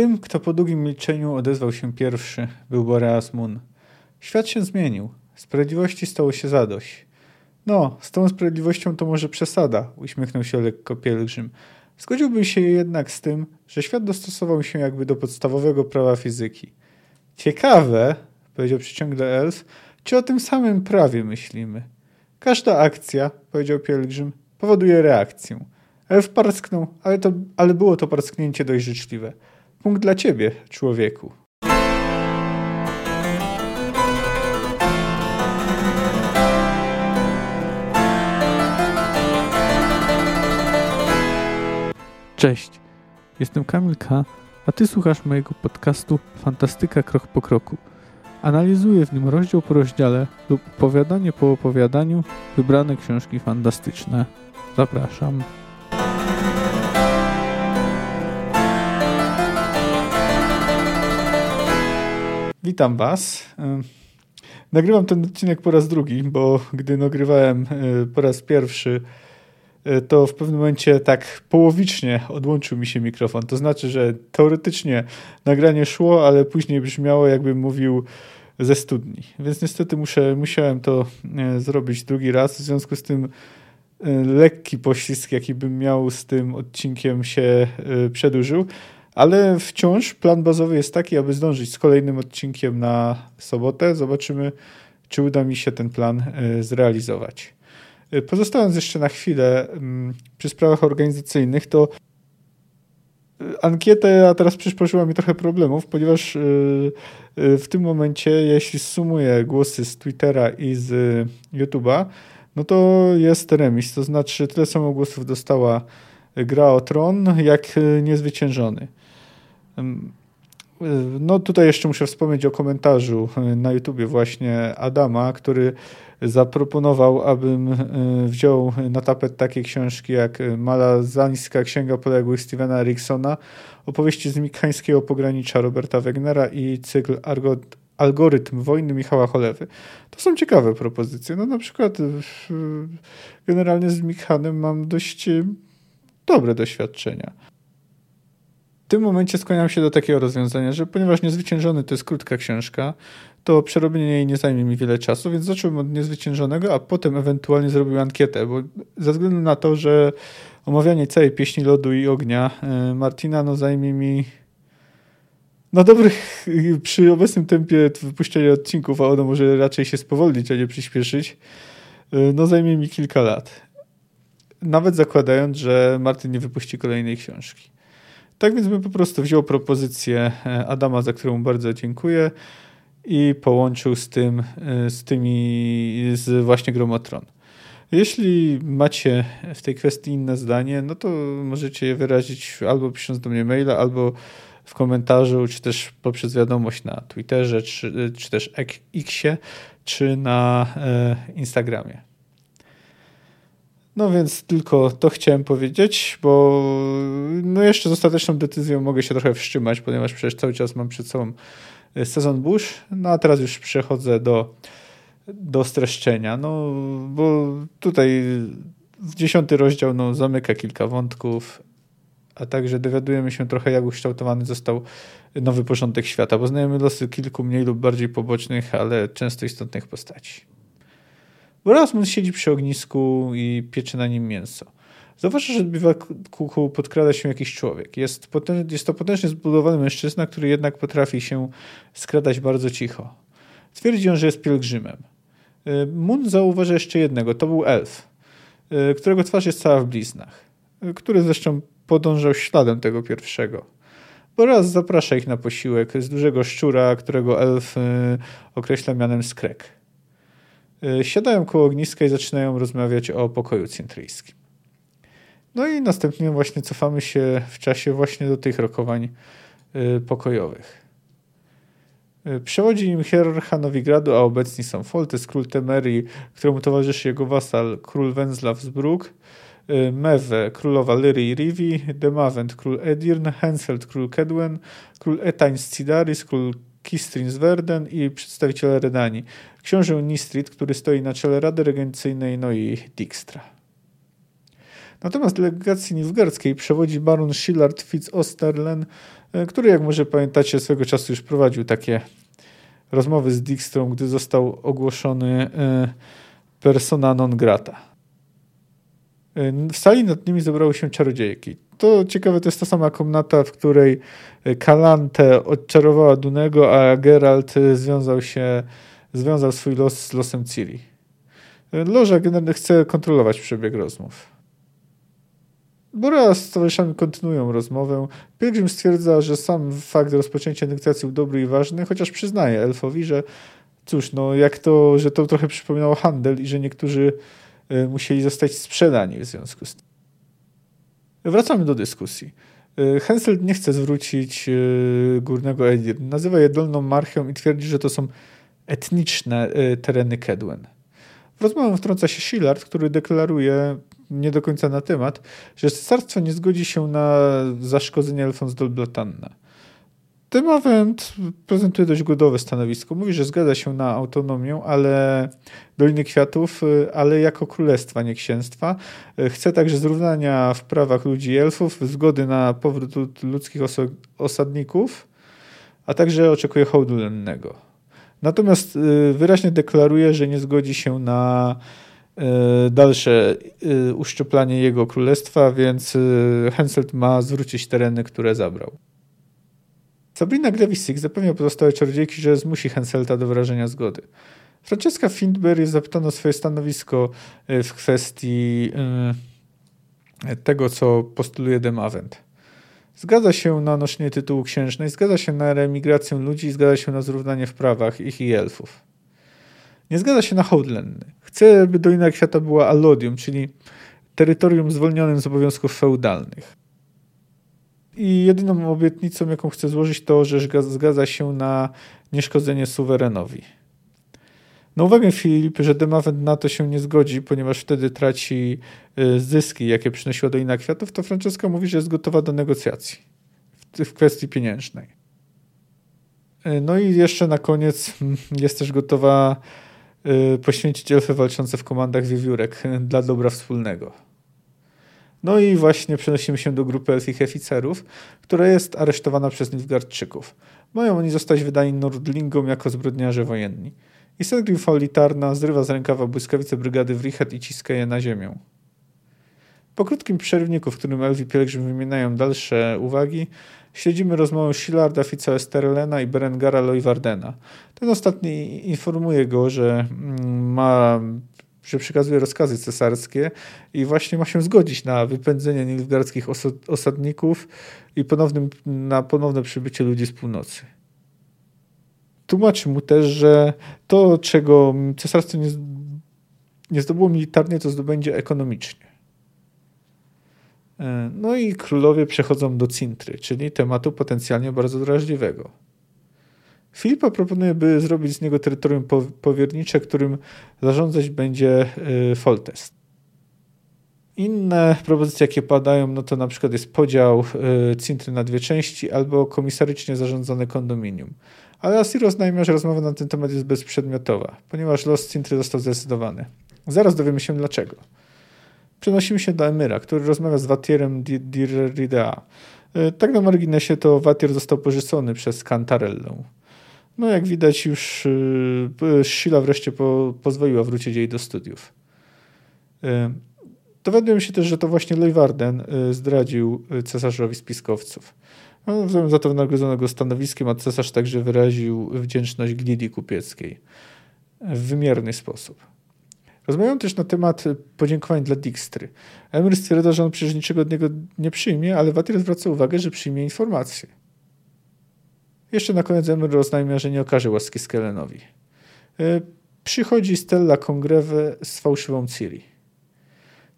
Tym, kto po długim milczeniu odezwał się pierwszy, był Boreas Moon. Świat się zmienił. Sprawiedliwości stało się zadość. No, z tą sprawiedliwością to może przesada, uśmiechnął się lekko pielgrzym. Zgodziłbym się jednak z tym, że świat dostosował się jakby do podstawowego prawa fizyki. Ciekawe, powiedział przyciągle Elf, czy o tym samym prawie myślimy. Każda akcja, powiedział pielgrzym, powoduje reakcję. Elf parsknął, ale, to, ale było to parsknięcie dość życzliwe. Punkt dla ciebie, człowieku. Cześć, jestem Kamil K., a ty słuchasz mojego podcastu Fantastyka Krok po Kroku. Analizuję w nim rozdział po rozdziale lub opowiadanie po opowiadaniu wybrane książki fantastyczne. Zapraszam. Witam Was. Nagrywam ten odcinek po raz drugi, bo gdy nagrywałem e, po raz pierwszy, e, to w pewnym momencie tak połowicznie odłączył mi się mikrofon. To znaczy, że teoretycznie nagranie szło, ale później brzmiało, jakbym mówił ze studni. Więc niestety muszę, musiałem to zrobić drugi raz. W związku z tym lekki poślizg, jaki bym miał z tym odcinkiem się przedłużył. Ale wciąż plan bazowy jest taki, aby zdążyć z kolejnym odcinkiem na sobotę. Zobaczymy, czy uda mi się ten plan e, zrealizować. E, pozostając jeszcze na chwilę mm, przy sprawach organizacyjnych, to e, ankietę, a teraz przysporzyła mi trochę problemów, ponieważ w tym momencie, jeśli sumuję głosy z Twittera i z YouTube'a, no to jest remis, to znaczy tyle samo głosów dostała gra o tron, jak niezwyciężony. No tutaj jeszcze muszę wspomnieć o komentarzu na YouTubie właśnie Adama, który zaproponował, abym e, wziął na tapet takie książki jak Malazańska Księga Poległych Stevena Ericksona, opowieści z mikańskiego pogranicza Roberta Wegnera i cykl Argot Algorytm wojny Michała Cholewy. To są ciekawe propozycje. No na przykład generalnie z Mikhanem mam dość dobre doświadczenia tym momencie skłaniam się do takiego rozwiązania, że ponieważ Niezwyciężony to jest krótka książka, to przerobienie jej nie zajmie mi wiele czasu, więc zacząłem od Niezwyciężonego, a potem ewentualnie zrobił ankietę, bo ze względu na to, że omawianie całej pieśni lodu i ognia e, Martina no zajmie mi no dobrych, przy obecnym tempie wypuszczenia odcinków, a ono może raczej się spowolnić, a nie przyspieszyć, e, no zajmie mi kilka lat. Nawet zakładając, że Martin nie wypuści kolejnej książki. Tak więc bym po prostu wziął propozycję e, Adama, za którą bardzo dziękuję i połączył z tym, e, z tymi, z właśnie Gromotron. Jeśli macie w tej kwestii inne zdanie, no to możecie je wyrazić albo pisząc do mnie maila, albo w komentarzu, czy też poprzez wiadomość na Twitterze, czy, czy też Xie, czy na e, Instagramie. No więc tylko to chciałem powiedzieć, bo no jeszcze z ostateczną decyzją mogę się trochę wstrzymać, ponieważ przecież cały czas mam przed sobą e, sezon Bush, no a teraz już przechodzę do, do streszczenia, no bo tutaj w dziesiąty rozdział no, zamyka kilka wątków, a także dowiadujemy się trochę, jak ukształtowany został nowy porządek świata. Poznajemy losy kilku mniej lub bardziej pobocznych, ale często istotnych postaci. Rasmus siedzi przy ognisku i piecze na nim mięso. Zauważa, że do biwaku podkrada się jakiś człowiek. Jest, potęż, jest to potężnie zbudowany mężczyzna, który jednak potrafi się skradać bardzo cicho. Twierdzi on, że jest pielgrzymem. Y, Moon zauważa jeszcze jednego. To był elf, y, którego twarz jest cała w bliznach. Y, który zresztą podążał śladem tego pierwszego. Bo raz zaprasza ich na posiłek z dużego szczura, którego elf określa mianem skrek. E, siadają koło ogniska i zaczynają rozmawiać o pokoju centryjskim. No i następnie właśnie cofamy się w czasie właśnie do tych rokowań e, pokojowych. E, przewodzi im hierarcha Nowigradu, a obecni są Foltys, król Temerii, któremu towarzyszy jego wasal, król Wenzlaw z Mewe, królowa Lyry i Rivi, Demavent, król Edirn, Henselt, król Kedwen, król Etain z Cidaris, król Kistrin z Verden i przedstawiciele Redanii. Książę Nistrit, który stoi na czele Rady Regencyjnej, no i Dijkstra. Natomiast delegacji nilfgaardzkiej przewodzi baron Shillard Fitz-Osterlen, e, który, jak może pamiętacie, swego czasu już prowadził takie rozmowy z Dijkstrą, gdy został ogłoszony e, persona non grata. E, w sali nad nimi zebrały się czarodziejki. To ciekawe, to jest ta sama komnata, w której Kalante odczarowała Dunego, a Geralt związał się, związał swój los z losem Ciri. Loża generalnie chce kontrolować przebieg rozmów. Bora z towarzyszami kontynuują rozmowę. Pilgrim stwierdza, że sam fakt rozpoczęcia negocjacji był dobry i ważny, chociaż przyznaje elfowi, że cóż, no jak to, że to trochę przypominało handel i że niektórzy y, musieli zostać sprzedani w związku z tym. Wracamy do dyskusji. Y, Henselt nie chce zwrócić y, górnego Edir. Nazywa je Dolną Marchią i twierdzi, że to są etniczne tereny Kedwen. W rozmowę wtrąca się Shillard, który deklaruje nie do końca na temat, że cesarstwo nie zgodzi się na zaszkodzenie elfom z Dolblatanna. Demawent prezentuje dość głodowe stanowisko. Mówi, że zgadza się na autonomię, ale Doliny Kwiatów, ale jako królestwa, nie księstwa. Chce także zrównania w prawach ludzi i elfów, zgody na powrót ludzkich osadników, a także oczekuje hołdu lennego. Natomiast y, wyraźnie deklaruje, że nie zgodzi się na dalsze uszczuplanie jego królestwa, więc Henselt ma zwrócić tereny, które zabrał. Sabrina Glewisik zapewnia pozostałe czarodziejki, że zmusi Henselta do wyrażenia zgody. Francesca Findberg jest zapytana o swoje stanowisko w kwestii tego, co postuluje Demavent. Zgadza się na noszenie tytułu księżnej, zgadza się na reemigrację ludzi, zgadza się na zrównanie w prawach ich i elfów. Nie zgadza się na hołd Chce, by Dolina Kwiata była allodium, czyli terytorium zwolnionym z obowiązków feudalnych. I jedyną obietnicą, jaką chce złożyć, to, że zgadza się na nieszkodzenie suwerenowi. Na uwagę Filip, że Demawent na to się nie zgodzi, ponieważ wtedy traci y, zyski, jakie przynosiła Dolina Kwiatów, to Franceska mówi, że jest gotowa do negocjacji w kwestii pieniężnej. Y, no i jeszcze na koniec mm, jest też gotowa Y, poświęcić elfy walczące w komandach wiewiórek dla dobra wspólnego. No i właśnie przenosimy się do grupy elfich oficerów, która jest aresztowana przez Nilfgaardczyków. Mają oni zostać wydani Nordlingom jako zbrodniarze wojenni. I Selgrim Faulitarna zrywa z rękawa błyskawice brygady Wrichet i ciska je na ziemię. Po krótkim przerwniku, w którym Elwi Pielgrzym wymieniają dalsze uwagi, Śledzimy rozmowę Shilarda, Fica-Esterlena i Berengara Loivardena. Ten ostatni informuje go, że mm, ma że przekazuje rozkazy cesarskie i właśnie ma się zgodzić na wypędzenie nilfgaardzkich osadników i ponownym, na ponowne przybycie ludzi z północy. Tłumaczy mu też, że to, czego cesarstwo nie, nie zdobyło militarnie, to zdobędzie ekonomicznie. E, no i królowie przechodzą do Cintry, czyli tematu potencjalnie bardzo drażliwego. Filipa proponuje, by zrobić z niego terytorium powiernicze, którym zarządzać będzie e, Foltest. Inne propozycje, jakie padają, no to na przykład jest podział e, Cintry na dwie części albo komisarycznie zarządzane kondominium. Ale Asir oznajmia, że rozmowa na ten temat jest bezprzedmiotowa, ponieważ los Cintry został zdecydowany. Zaraz dowiemy się dlaczego. Przenosimy się do Emyra, który rozmawia z Watierem Dirridea. E, tak na marginesie to Watier został porzucony przez Cantarellę. No jak widać już e, Sheila wreszcie po, pozwoliła wrócić jej do studiów. E, dowiadujemy się też, że to właśnie Leuwarden zdradził cesarzowi spiskowców. No, za to wynagrodzono go stanowiskiem, a cesarz także wyraził wdzięczność Glidii Kupieckiej w wymierny sposób. Rozmawiają też na temat podziękowań dla Dijkstry. Emir stwierdza, że on przecież niczego od niego nie przyjmie, ale Watir zwraca uwagę, że przyjmie informacje. Jeszcze na koniec Emir oznajmia, że nie okaże łaski Skelenowi. E, przychodzi Stella Congreve z fałszywą Ciri.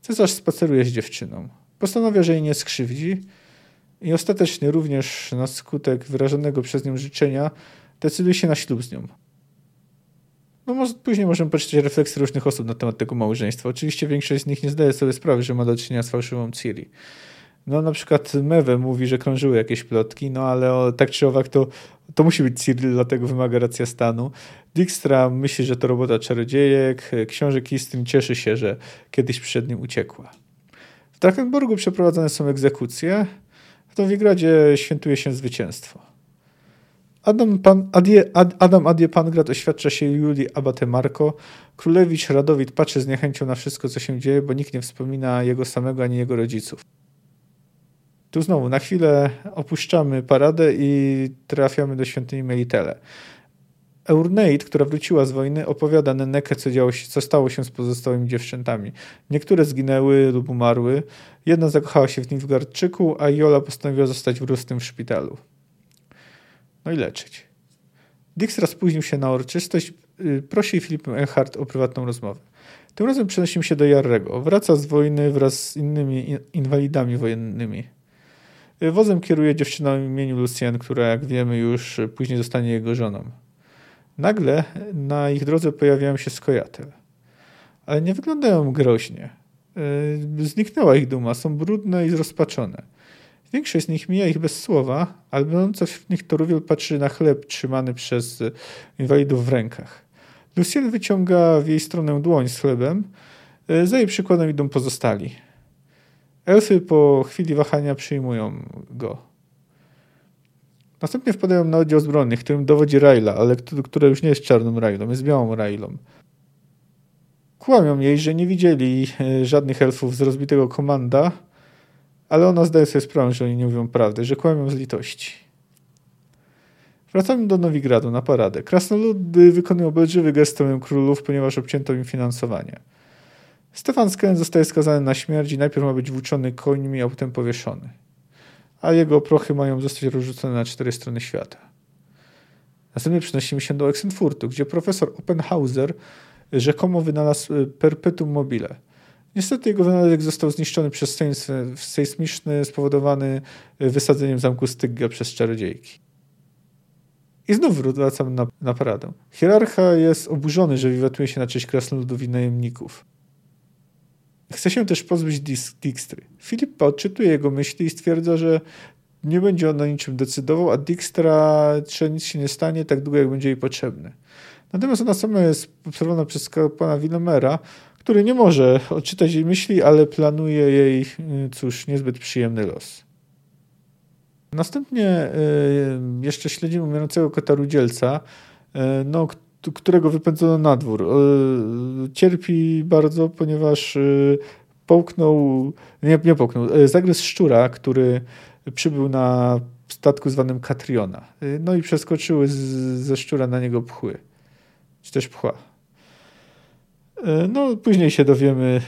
Cesarz spaceruje z dziewczyną. Postanawia, że jej nie skrzywdzi i ostatecznie również na skutek wyrażonego przez nią życzenia decyduje się na ślub z nią. No może, później możemy poczytać refleksje różnych osób na temat tego małżeństwa. Oczywiście większość z nich nie zdaje sobie sprawy, że ma do czynienia z fałszywą Ciri. No na przykład Mewe mówi, że krążyły jakieś plotki, no ale o, tak czy owak to, to musi być Ciri, dlatego wymaga racja stanu. Dijkstra myśli, że to robota czarodziejek. Książę Kistin cieszy się, że kiedyś przed nim uciekła. Drakenborgu przeprowadzane są egzekucje, w Nowigradzie świętuje się zwycięstwo. Adam, Pan, Adie, Ad, Adam Adie Pangrad oświadcza się Julii Abate Marko. Królewicz Radowid patrzy z niechęcią na wszystko, co się dzieje, bo nikt nie wspomina jego samego ani jego rodziców. Tu znowu na chwilę opuszczamy paradę i trafiamy do świątyni Melitele. Eurneid, która wróciła z wojny, opowiada Nenekę, co, działo się, co stało się z pozostałymi dziewczętami. Niektóre zginęły lub umarły. Jedna zakochała się w Nilfgaardczyku, a Jola postanowiła zostać wróstym w szpitalu. No i leczyć. Dijkstra spóźnił się na uroczystość. Y, prosi Filipę Enchardt o prywatną rozmowę. Tym razem przenosimy się do Jarrego. Wraca z wojny wraz z innymi inwalidami wojennymi. Wozem kieruje dziewczyna o imieniu Lucien, która, jak wiemy, już później zostanie jego żoną. Nagle na ich drodze pojawiają się skojatel. Ale nie wyglądają groźnie. E, zniknęła ich duma, są brudne i zrozpaczone. Większość z nich mija ich bez słowa, ale będąca wśród nich Toruwiel patrzy na chleb trzymany przez inwalidów w rękach. Lucien wyciąga w jej stronę dłoń z chlebem. E, za jej przykładem idą pozostali. Elfy po chwili wahania przyjmują go. Następnie wpadają na oddział zbrojny, którym dowodzi Raila, ale która już nie jest czarną Railą, jest białą Railą. Kłamią jej, że nie widzieli e, żadnych elfów z rozbitego komanda, ale ona zdaje sobie sprawę, że oni nie mówią prawdy, że kłamią z litości. Wracamy do Nowigradu na paradę. Krasnoludy wykonują obelżywy gest królów, ponieważ obcięto im finansowanie. Stefan Skelen zostaje skazany na śmierć i najpierw ma być włóczony końmi, a potem powieszony a jego prochy mają zostać rozrzucone na cztery strony świata. Następnie przenosimy się do Oxenfurtu, gdzie profesor Oppenhauser rzekomo wynalazł e, perpetuum mobile. Niestety jego wynalazek został zniszczony przez sejsmiczny spowodowany e, wysadzeniem zamku Stygga przez czarodziejki. I znów wracamy na, na paradę. Hierarcha jest oburzony, że wiwatuje się na cześć krasnoludów i najemników. Chce się też pozbyć Dijkstry. Filip odczytuje jego myśli i stwierdza, że nie będzie on na niczym decydował, a Dijkstra, nic się nie stanie tak długo, jak będzie jej potrzebny. Natomiast ona sama jest obserwowana przez pana Willemera, który nie może odczytać jej myśli, ale planuje jej, cóż, niezbyt przyjemny los. Następnie y, jeszcze śledzimy umierającego kota Rudzielca, y, no, którego wypędzono na dwór. E, cierpi bardzo, ponieważ e, połknął, nie, nie połknął, e, zagryzł szczura, który przybył na statku zwanym Katriona. No i przeskoczyły z, ze szczura na niego pchły. Czy też pchła. No, później się dowiemy,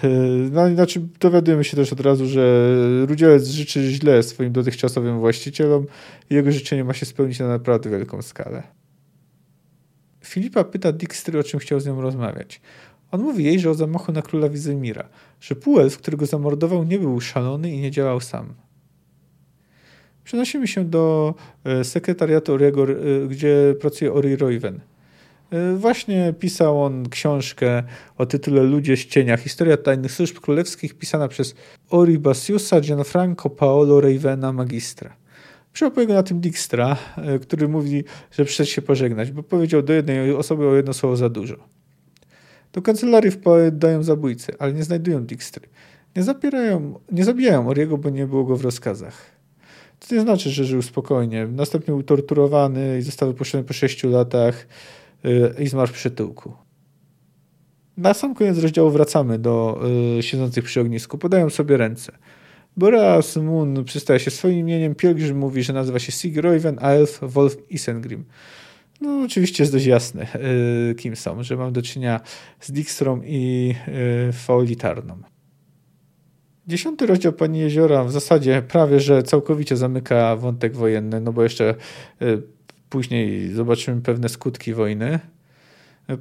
no, znaczy dowiadujemy się też od razu, że Rudzielec życzy źle swoim dotychczasowym właścicielom i jego życzenie ma się spełnić na naprawdę wielką skalę. Filipa pyta Dijkstry, o czym chciał z nią rozmawiać. On mówi jej, że o zamachu na króla Wizemira, że Puelf, którego zamordował, nie był szalony i nie działał sam. Przenosimy się do e, sekretariatu Oriego, e, gdzie pracuje Ori Royven. E, właśnie pisał on książkę o tytule Ludzie z cienia. Historia tajnych służb królewskich pisana przez Ori Basiusa Gianfranco Paolo Ravena Magistra. Przyłapuje go na tym Dijkstra, e, który mówi, że przyszedł się pożegnać, bo powiedział do jednej osoby o jedno słowo za dużo. Do kancelarii wpadają zabójcy, ale nie znajdują Dijkstry. Nie, zabierają, nie zabijają Oriego, bo nie było go w rozkazach. To nie znaczy, że żył spokojnie. Następnie był torturowany i został wypuszczony po sześciu latach e, i zmarł w przytyłku. Na sam koniec rozdziału wracamy do y, siedzących przy ognisku. Podają sobie ręce. Boreas Moon przedstawia się swoim imieniem, Pielgrzym mówi, że nazywa się Sigroyven, a Elf Wolf Isengrim. No oczywiście jest dość jasne, yy, kim są, że mam do czynienia z Dijkstrą i yy, Faolitarną. Dziesiąty rozdział Pani Jeziora w zasadzie prawie, że całkowicie zamyka wątek wojenny, no bo jeszcze yy, później zobaczymy pewne skutki wojny.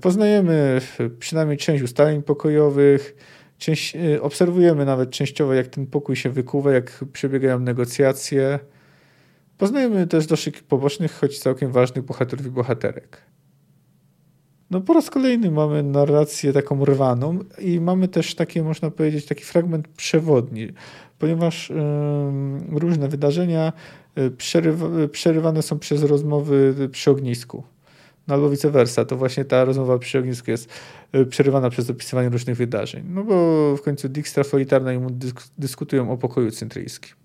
Poznajemy przynajmniej część ustaleń pokojowych, Część, y, obserwujemy nawet częściowo, jak ten pokój się wykuwa, jak przebiegają negocjacje. Poznajemy też dosyć pobocznych, choć całkiem ważnych bohaterów i bohaterek. No po raz kolejny mamy narrację taką rwaną i mamy też takie, można powiedzieć, taki fragment przewodni, ponieważ różne wydarzenia yy, przerywa, przerywane są przez rozmowy przy ognisku. No albo vice versa, to właśnie ta rozmowa przy ognisku jest y, przerywana przez opisywanie różnych wydarzeń. No bo w końcu Dijkstra, Folitarna i mu dysk dyskutują o pokoju cyntryjskim.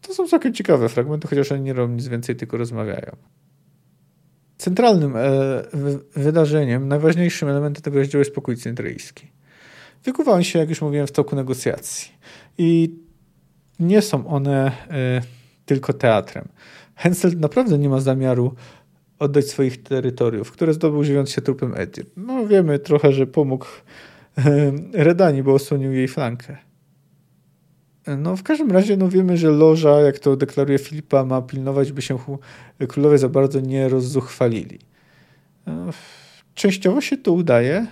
To są całkiem ciekawe fragmenty, chociaż oni nie robią nic więcej, tylko rozmawiają. Centralnym e, wydarzeniem, najważniejszym elementem tego rozdziału jest pokój cyntryjski. Wykuwa się, jak już mówiłem, w toku negocjacji. I nie są one e, tylko teatrem. Hensel naprawdę nie ma zamiaru oddać swoich terytoriów, które zdobył żywiąc się trupem Edir. No wiemy trochę, że pomógł e, Redani, bo osłonił jej flankę. No w każdym razie no wiemy, że loża, jak to deklaruje Filipa, ma pilnować, by się królowie za bardzo nie rozzuchwalili. E, częściowo się to udaje,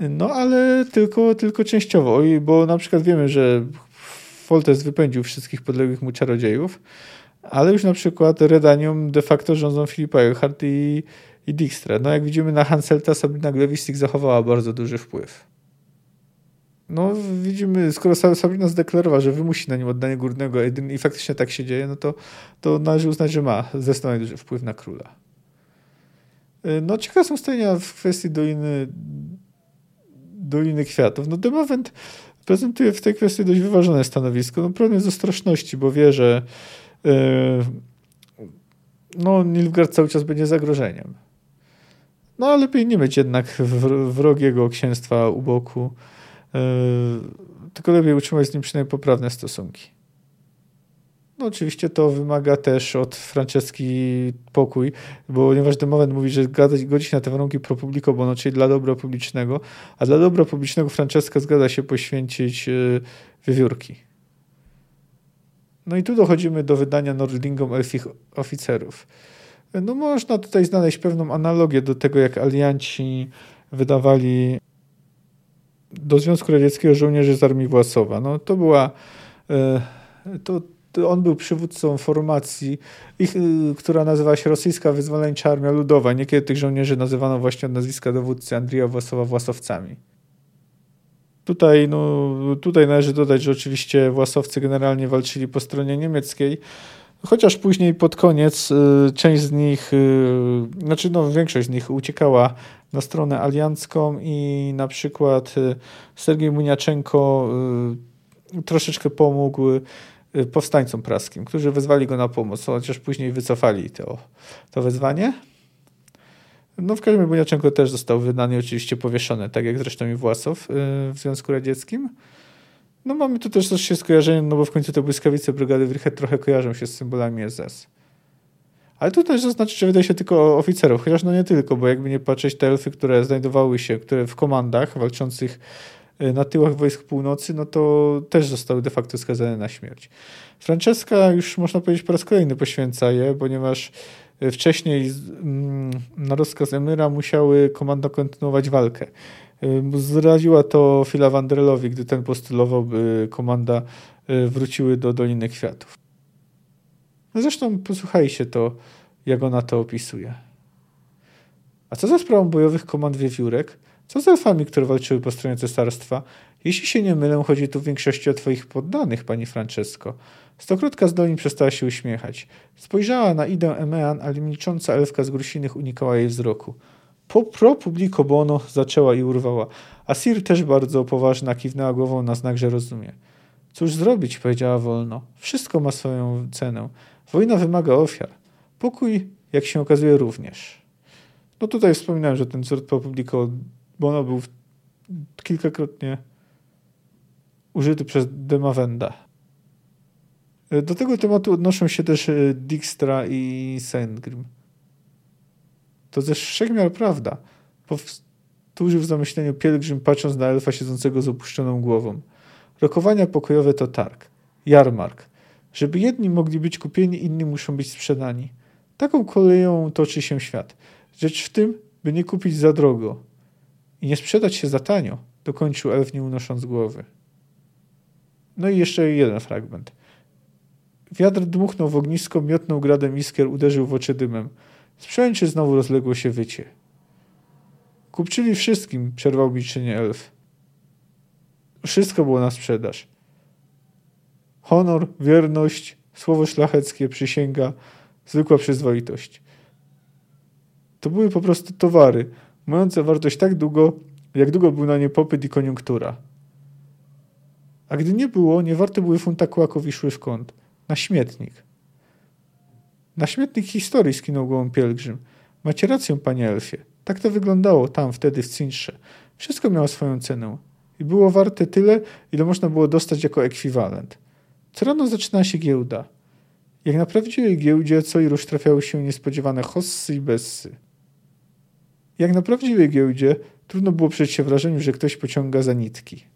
no ale tylko, tylko częściowo, bo na przykład wiemy, że Foltest wypędził wszystkich podległych mu czarodziejów, ale już na przykład Redanium de facto rządzą Filipa Eilhart i, i Dijkstra. No jak widzimy na Hanselta Sabrina Glewistik zachowała bardzo duży wpływ. No widzimy, skoro Sabrina zdeklarowała, że wymusi na nim oddanie górnego i faktycznie tak się dzieje, no to, to należy uznać, że ma zdecydowanie duży wpływ na króla. Y, no ciekawe są ustalenia w kwestii Doliny, Doliny Kwiatów. No Demowent prezentuje w tej kwestii dość wyważone stanowisko. No problem jest o straszności, bo wie, że no, Nilfgaard cały czas będzie zagrożeniem. No ale lepiej nie mieć jednak wrogiego księstwa u boku, yy, tylko lepiej utrzymać z nim przynajmniej poprawne stosunki. No oczywiście to wymaga też od Franceski pokój, bo ponieważ Demowen mówi, że godzi się na te warunki pro publico bono, czyli dla dobra publicznego, a dla dobra publicznego Franceska zgadza się poświęcić y, wiewiórki. No i tu dochodzimy do wydania Nordlingom elfich oficerów. No można tutaj znaleźć pewną analogię do tego, jak alianci wydawali do Związku Radzieckiego żołnierzy z Armii Własowa. No to była y, to on był przywódcą formacji, ich, y, która nazywała się Rosyjska Wyzwoleńcza Armia Ludowa. Niekiedy tych żołnierzy nazywano właśnie od nazwiska dowódcy Andrija Własowa Własowcami. Tutaj, no, tutaj należy dodać, że oczywiście Własowcy generalnie walczyli po stronie niemieckiej, chociaż później pod koniec y, część z nich, y, znaczy no, większość z nich uciekała na stronę aliancką i na przykład Sergiej Muniaczenko troszeczkę pomógł Y, powstańcom praskim, którzy wezwali go na pomoc, chociaż później wycofali to, to wezwanie. No w każdym razie Buniaczenko też został wydany oczywiście powieszony, tak jak zresztą i Własow y, w Związku Radzieckim. No mamy tu też coś się skojarzenie, no bo w końcu te błyskawice brygady Wrychet trochę kojarzą się z symbolami SS. Ale tu też zaznaczyć, że wydaje się tylko oficerów, chociaż no nie tylko, bo jakby nie patrzeć, te elfy, które znajdowały się które w komandach walczących Y, na tyłach wojsk północy, no to też zostały de facto skazane na śmierć. Francesca już można powiedzieć po raz kolejny poświęca je, ponieważ wcześniej mm, na rozkaz Emyra musiały komando kontynuować walkę. Y, zraziła to Fila Wanderelowi, gdy ten postulował, by komanda wróciły do Doliny Kwiatów. Zresztą posłuchajcie to, jak ona to opisuje. A co za sprawą bojowych komand wiewiórek? Co z elfami, które walczyły po stronie cesarstwa? Jeśli się nie mylę, chodzi tu w większości o twoich poddanych, pani Francesco. Stokrotka z dolin przestała się uśmiechać. Spojrzała na idę Emean, ale milcząca elfka z grusinych unikała jej wzroku. Po pro publico bono zaczęła i urwała. A Sir też bardzo poważna kiwnęła głową na znak, że rozumie. Cóż zrobić, powiedziała wolno. Wszystko ma swoją cenę. Wojna wymaga ofiar. Pokój, jak się okazuje, również. No tutaj wspominałem, że ten sort po publico bo ono był kilkakrotnie użyty przez Demavenda. E, do tego tematu odnoszą się też e, Dijkstra i Sandgrim. To ze wszechmiar prawda. Powtórzył w zamyśleniu pielgrzym, patrząc na elfa siedzącego z opuszczoną głową. Rokowania pokojowe to targ, jarmark. Żeby jedni mogli być kupieni, inni muszą być sprzedani. Taką koleją toczy się świat. Rzecz w tym, by nie kupić za drogo, i nie sprzedać się za tanio, dokończył elf nie unosząc głowy. No i jeszcze jeden fragment. Wiatr dmuchnął w ognisko, miotnął gradem iskier, uderzył w oczy dymem. Z znowu rozległo się wycie. Kupczyli wszystkim, przerwał milczenie elf. Wszystko było na sprzedaż. Honor, wierność, słowo szlacheckie, przysięga, zwykła przyzwoitość. To były po prostu towary, mające wartość tak długo, jak długo był na nie popyt i koniunktura. A gdy nie było, nie warte były funta kłaków i szły w kąt. Na śmietnik. Na śmietnik historii skinął głową pielgrzym. Macie rację, panie Elfie. Tak to wyglądało tam, wtedy w Cinsze. Wszystko miało swoją cenę. I było warte tyle, ile można było dostać jako ekwiwalent. Co rano zaczynała się giełda. Jak na prawdziwej giełdzie co i rusz trafiały się niespodziewane hossy i bessy. Jak na prawdziwej giełdzie trudno było przejść się wrażeniu, że ktoś pociąga za nitki.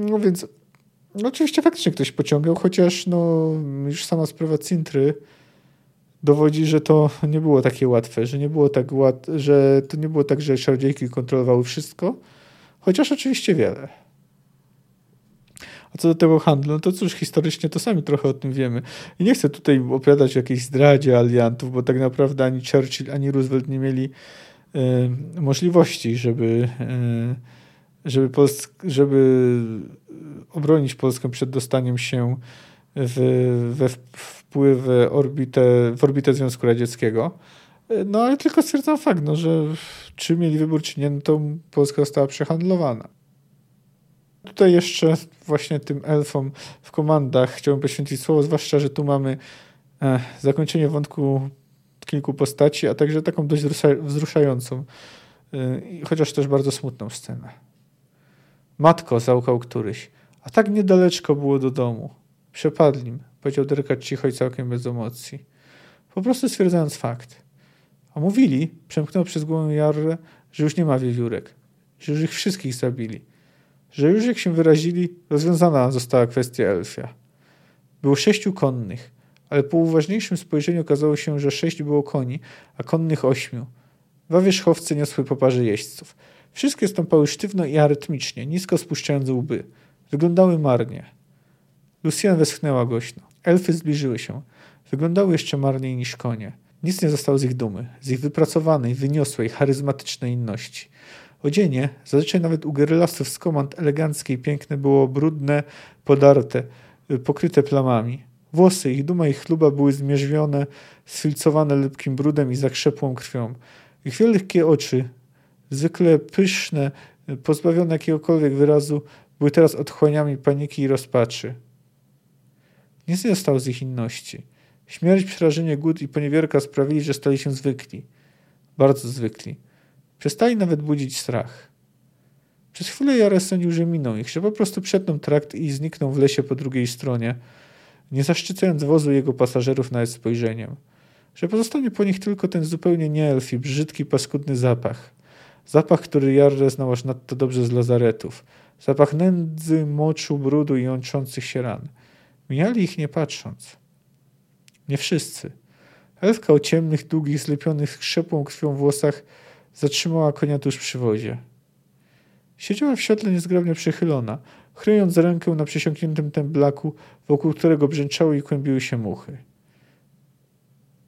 No więc no oczywiście faktycznie ktoś pociągał, chociaż no już sama sprawa Cintry dowodzi, że to nie było takie łatwe, że nie było tak łat, że to nie było tak, że czarodziejki kontrolowały wszystko, chociaż oczywiście wiele. A co do tego handlu, no to cóż, historycznie to sami trochę o tym wiemy. I nie chcę tutaj opowiadać o jakiejś zdradzie aliantów, bo tak naprawdę ani Churchill, ani Roosevelt nie mieli y, możliwości, żeby, y, żeby, Pols- żeby obronić Polskę przed dostaniem się w, we wpływ w orbitę, w orbitę Związku Radzieckiego. No ale tylko stwierdzam fakt, no, że czy mieli wybór, czy nie, no to Polska została przehandlowana. Tutaj jeszcze właśnie tym elfom w komandach chciałbym poświęcić słowo, zwłaszcza, że tu mamy e, zakończenie wątku kilku postaci, a także taką dość wzruszającą, e, chociaż też bardzo smutną scenę. Matko, zaukał któryś, a tak niedaleczko było do domu. Przepadlim, powiedział Derkat cicho i całkiem bez emocji. Po prostu stwierdzając fakt. A mówili, przemknął przez głowę Jarre, że już nie ma wiewiórek, że już ich wszystkich zabili, że już jak się wyrazili, rozwiązana została kwestia Elfia. Było sześciu konnych, ale po uważniejszym spojrzeniu okazało się, że sześć było koni, a konnych ośmiu. Dwa wierzchowce niosły po parze jeźdźców. Wszystkie stąpały sztywno i arytmicznie, nisko spuszczając łby. Wyglądały marnie. Lucien westchnęła głośno. Elfy zbliżyły się. Wyglądały jeszcze marniej niż konie. Nic nie zostało z ich dumy, z ich wypracowanej, wyniosłej, charyzmatycznej inności. Odzienie, zazwyczaj nawet u gerylastów z komand eleganckie i piękne, było brudne, podarte, y, pokryte plamami. Włosy, ich duma i chluba były zmierzwione, sfilcowane lepkim brudem i zakrzepłą krwią. Ich wielkie oczy, zwykle pyszne, pozbawione jakiegokolwiek wyrazu, były teraz otchłaniami paniki i rozpaczy. Nie zostało z ich inności. Śmierć, przerażenie, głód i poniewierka sprawili, że stali się zwykli. Bardzo zwykli. Przestali nawet budzić strach. Przez chwilę Jarek sądził, że miną ich, że po prostu przetną trakt i znikną w lesie po drugiej stronie, nie zaszczycając wozu jego pasażerów nawet spojrzeniem. Że pozostanie po nich tylko ten zupełnie nieelfi, brzydki, paskudny zapach. Zapach, który Jarre znał aż nadto dobrze z lazaretów. Zapach nędzy, moczu, brudu i jątrzących się ran. Mijali ich nie patrząc. Nie wszyscy. Elfka o ciemnych, długich, zlepionych krzepłą krwią włosach zatrzymała konia tuż przy wozie. Siedziała w siodle niezgrabnie przychylona, chryjąc rękę na przesiąkniętym temblaku, wokół którego brzęczały i kłębiły się muchy.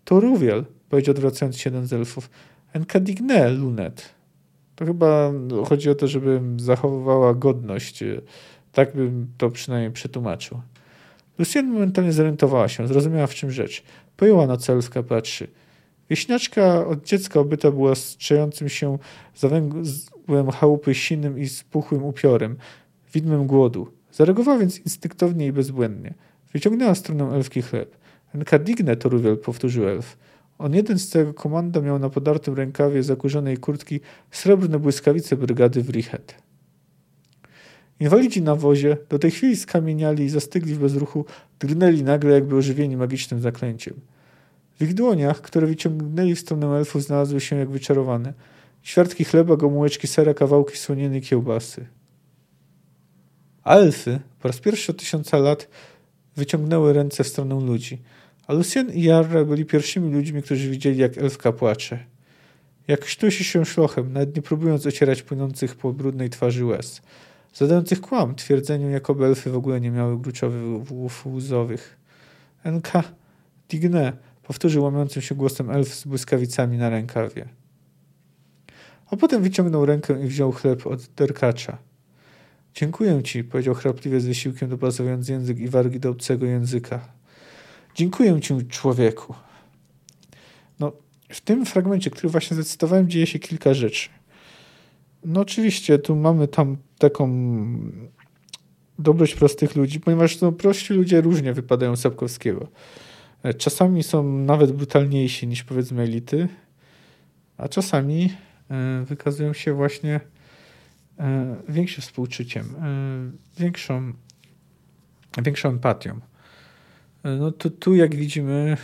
To Ruwiel, powiedział odwracając się jeden z elfów. Encadigne, Lunet. To chyba chodzi o to, żebym zachowywała godność. Tak bym to przynajmniej przetłumaczył. Lucien momentalnie zorientowała się, zrozumiała w czym rzecz. Pojęła na elfka patrzy. Wieśniaczka od dziecka obyta była strzejącym się zawęgłem chałupy silnym i spuchłym upiorem, widmem głodu. Zareagowała więc instynktownie i bezbłędnie. Wyciągnęła stronę elfki chleb. Enkadigne to Ruwiel, powtórzył elf. On jeden z całego komanda miał na podartym rękawie zakurzonej kurtki srebrne błyskawice brygady w Richet. Inwalidzi na wozie do tej chwili skamieniali i zastygli w bezruchu, drgnęli nagle jakby ożywieni magicznym zaklęciem. W ich dłoniach, które wyciągnęli w stronę elfów, znalazły się jak wyczarowane. Ćwiartki chleba, gomułeczki sera, kawałki słoniny kiełbasy. A elfy po raz pierwszy od tysiąca lat wyciągnęły ręce w stronę ludzi. A i Jarra byli pierwszymi ludźmi, którzy widzieli, jak elfka płacze. Jak sztusi się szlochem, nawet nie próbując ocierać płynących po brudnej twarzy łez zadających kłam twierdzeniu, jakoby elfy w ogóle nie miały gruczowych łzowych. NK Digne powtórzył łamiącym się głosem elf z błyskawicami na rękawie. A potem wyciągnął rękę i wziął chleb od derkacza. Dziękuję ci, powiedział chrapliwie z wysiłkiem dopasowując język i wargi do obcego języka. Dziękuję ci, człowieku. No, w tym fragmencie, który właśnie zacytowałem, dzieje się kilka rzeczy. No oczywiście, tu mamy tam taką dobroć prostych ludzi, ponieważ no, prości ludzie różnie wypadają z Sapkowskiego. E, czasami są nawet brutalniejsi niż powiedzmy elity, a czasami e, wykazują się właśnie e, większym współczuciem, większą, większą empatią. No tu, tu jak widzimy,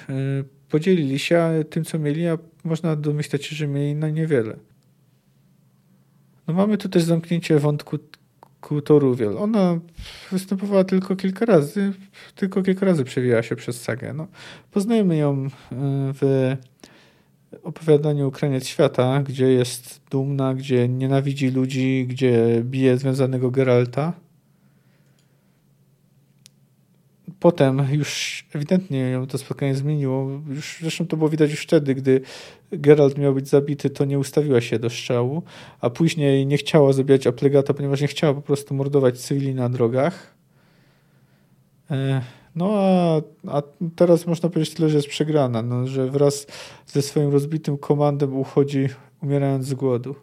podzielili się tym, co mieli, a można domyślać się, że mieli na niewiele. No mamy tu też zamknięcie wątku Kutoruwiel. Ona występowała tylko kilka razy, tylko kilka razy przewijała się przez sagę. No, poznajemy ją e, w opowiadaniu Ukrainiec Świata, gdzie jest dumna, gdzie nienawidzi ludzi, gdzie bije związanego Geralta. Potem już ewidentnie ją to spotkanie zmieniło. Już, zresztą to było widać już wtedy, gdy Geralt miał być zabity, to nie ustawiła się do strzału, a później nie chciała zabijać Aplegata, ponieważ nie chciała po prostu mordować cywili na drogach. E, no a, a teraz można powiedzieć tyle, że jest przegrana, no, że wraz ze swoim rozbitym komandem uchodzi umierając z głodu.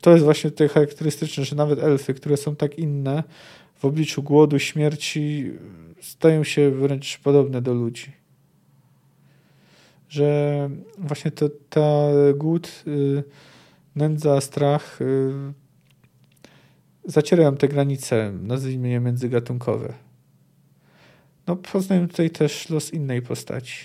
To jest właśnie tutaj charakterystyczne, że nawet elfy, które są tak inne, w obliczu głodu, śmierci stają się wręcz podobne do ludzi. Że właśnie to, ta głód, y, nędza, strach y, zacierają te granice, nazwijmy je międzygatunkowe. No, poznajemy tutaj też los innej postaci.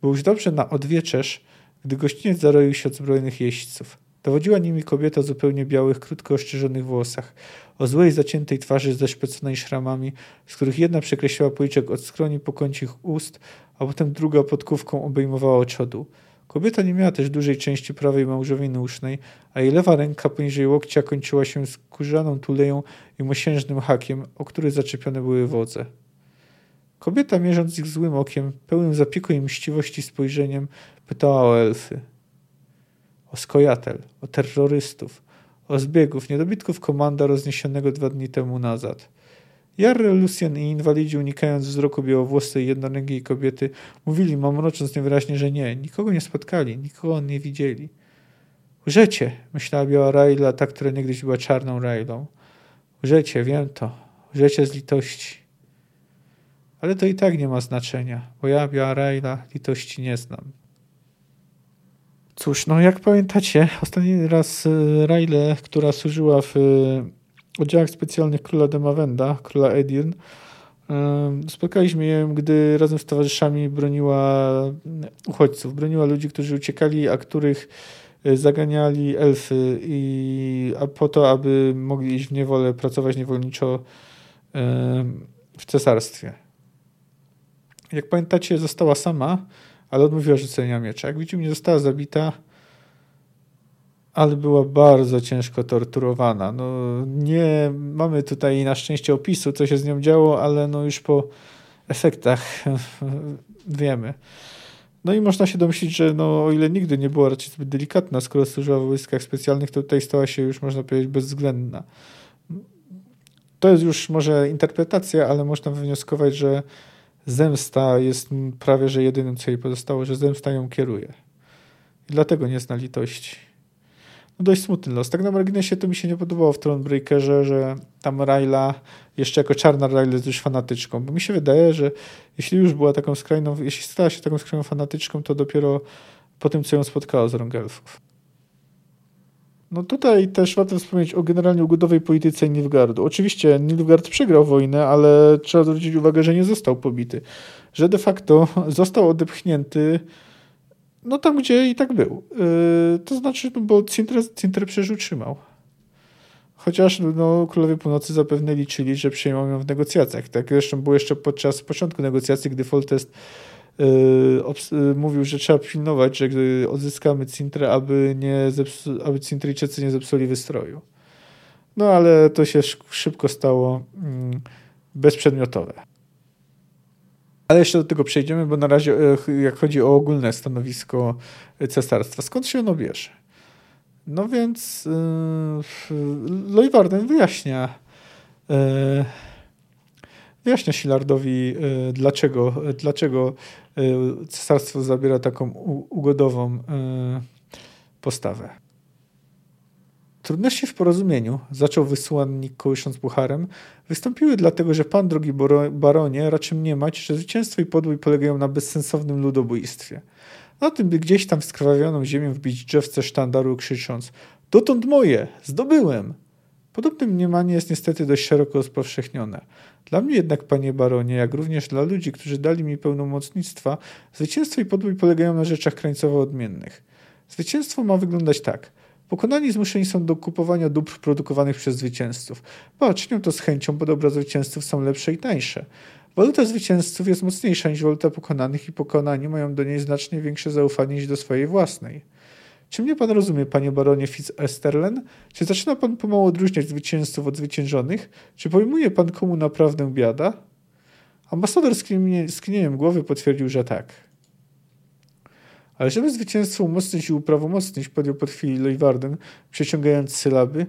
Był już dobrze na odwieczerz, gdy gościniec zaroił się od zbrojnych jeźdźców. Dowodziła nimi kobieta o zupełnie białych, krótko ostrzyżonych włosach, o złej, zaciętej twarzy zeszpeconej szramami, z których jedna przekreślała policzek od skroni po kącich ust, a potem druga podkówką obejmowała oczodu. Kobieta nie miała też dużej części prawej małżowiny usznej, a jej lewa ręka poniżej łokcia kończyła się skórzaną tuleją i mosiężnym hakiem, o który zaczepione były wodze. Kobieta, mierząc ich złym okiem, pełnym zapieku i mściwości spojrzeniem, pytała o elfy o skojatel, o terrorystów, o zbiegów, niedobitków komanda rozniesionego dwa dni temu nazad. Jarre, Lucjan i inwalidzi, unikając wzroku białowłosej jednorękiej kobiety, mówili, mamrocząc niewyraźnie, że nie, nikogo nie spotkali, nikogo nie widzieli. Łżecie, myślała biała Raila, ta, która niegdyś była czarną Railą. Łżecie, wiem to. Łżecie z litości. Ale to i tak nie ma znaczenia, bo ja, biała Raila, litości nie znam. Cóż, no jak pamiętacie, ostatni raz y, Raile, która służyła w y, oddziałach specjalnych króla Demawenda, króla Edirn, y, spotkaliśmy ją, gdy razem z towarzyszami broniła uchodźców, broniła ludzi, którzy uciekali, a których zaganiali elfy i a po to, aby mogli iść w niewolę, pracować niewolniczo w cesarstwie. Jak pamiętacie, została sama, ale odmówiła rzucenia miecza. Jak widzimy, nie została zabita, ale była bardzo ciężko torturowana. No, nie mamy tutaj na szczęście opisu, co się z nią działo, ale no już po efektach wiemy. No i można się domyślić, że no, o ile nigdy nie była raczej zbyt delikatna, skoro służyła w wojskach specjalnych, to tutaj stała się już, można powiedzieć, bezwzględna. To jest już może interpretacja, ale można wywnioskować, że zemsta jest prawie że jedynym, co jej pozostało, że zemsta ją kieruje. I dlatego nie zna litości. No dość smutny los. Tak na marginesie to mi się nie podobało w Thronebreakerze, że tam Raila, jeszcze jako czarna Raila jest już fanatyczką, bo mi się wydaje, że jeśli już była taką skrajną, jeśli stała się taką skrajną fanatyczką, to dopiero po tym, co ją spotkało z Rongelfów. No tutaj też warto wspomnieć o generalnie ugodowej polityce Nilfgaardu. Oczywiście Nilfgaard przegrał wojnę, ale trzeba zwrócić uwagę, że nie został pobity. Że de facto został odepchnięty no tam, gdzie i tak był. Yy, to znaczy, no, bo Cinter, Cinter przecież utrzymał. Chociaż no, Królowie Północy zapewne liczyli, że przyjmą ją w negocjacjach. Tak zresztą było jeszcze podczas początku negocjacji, gdy Foltest mówił, że trzeba pilnować, że gdy odzyskamy Cintrę, aby, nie aby Cintryjczycy nie zepsuli wystroju. No ale to się szybko stało mm, bezprzedmiotowe. Ale jeszcze do tego przejdziemy, bo na razie e, jak chodzi o ogólne stanowisko cesarstwa, skąd się ono bierze? No więc yy, Leuwarden wyjaśnia yy, wyjaśnia Silardowi, dlaczego, dlaczego cesarstwo zabiera taką ugodową postawę. Trudności w porozumieniu, zaczął wysłannik kołysząc pucharem, wystąpiły dlatego, że pan, drogi baronie, raczy mniemać, że zwycięstwo i podbój polegają na bezsensownym ludobójstwie. Na tym, by gdzieś tam w skrawawioną ziemię wbić drzewce sztandaru krzycząc Dotąd moje! Zdobyłem! Podobne mniemanie jest niestety dość szeroko rozpowszechnione. Dla mnie jednak, panie baronie, jak również dla ludzi, którzy dali mi pełnomocnictwa, zwycięstwo i podbój polegają na rzeczach krańcowo odmiennych. Zwycięstwo ma wyglądać tak – Pokonani zmuszeni są do kupowania dóbr produkowanych przez zwycięzców, bo czynią to z chęcią, bo dobra zwycięzców są lepsze i tańsze. Waluta zwycięzców jest mocniejsza niż waluta pokonanych i pokonani mają do niej znacznie większe zaufanie niż do swojej własnej. Czy mnie pan rozumie, panie baronie Fitz-Esterlen? Czy zaczyna pan pomału odróżniać zwycięzców od zwyciężonych? Czy pojmuje pan, komu naprawdę biada? Ambasador skinieniem głowy potwierdził, że tak. Ale żeby zwycięstwo umocnić i uprawomocnić, podjął po chwili Leuwarden, przeciągając sylaby,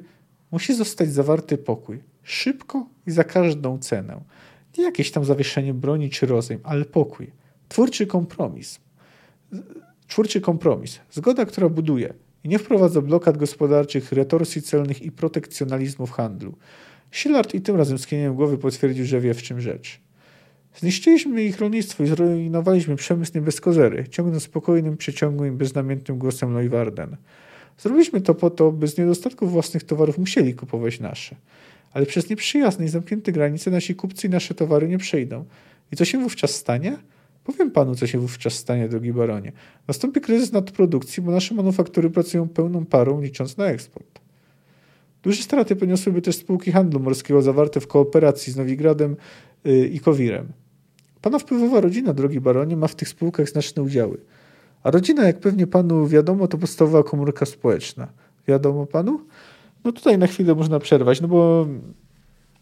musi zostać zawarty pokój. Szybko i za każdą cenę. Nie jakieś tam zawieszenie broni czy rozejm, ale pokój. Twórczy kompromis. Twórczy kompromis. Zgoda, która buduje i nie wprowadza blokad gospodarczych, retorsji celnych i protekcjonalizmu w handlu. Szilard i tym razem skinieniem głowy potwierdził, że wie w czym rzecz. Zniszczyliśmy ich rolnictwo i zrujnowaliśmy przemysł nie bez kozery, ciągnąc spokojnym, przeciągłym beznamiętnym głosem Leuwarden. Zrobiliśmy to po to, by z niedostatku własnych towarów musieli kupować nasze. Ale przez nieprzyjazne i zamknięte granice nasi kupcy i nasze towary nie przejdą. I co się wówczas stanie? Powiem panu, co się wówczas stanie, drogi baronie. Nastąpi kryzys nadprodukcji, bo nasze manufaktury pracują pełną parą, licząc na eksport. Duże straty poniosłyby też spółki handlu morskiego zawarte w kooperacji z Nowigradem yy, i Kowirem. Pana wpływowa rodzina, drogi baronie, ma w tych spółkach znaczne udziały. A rodzina, jak pewnie panu wiadomo, to podstawowa komórka społeczna. Wiadomo panu? No tutaj na chwilę można przerwać, no bo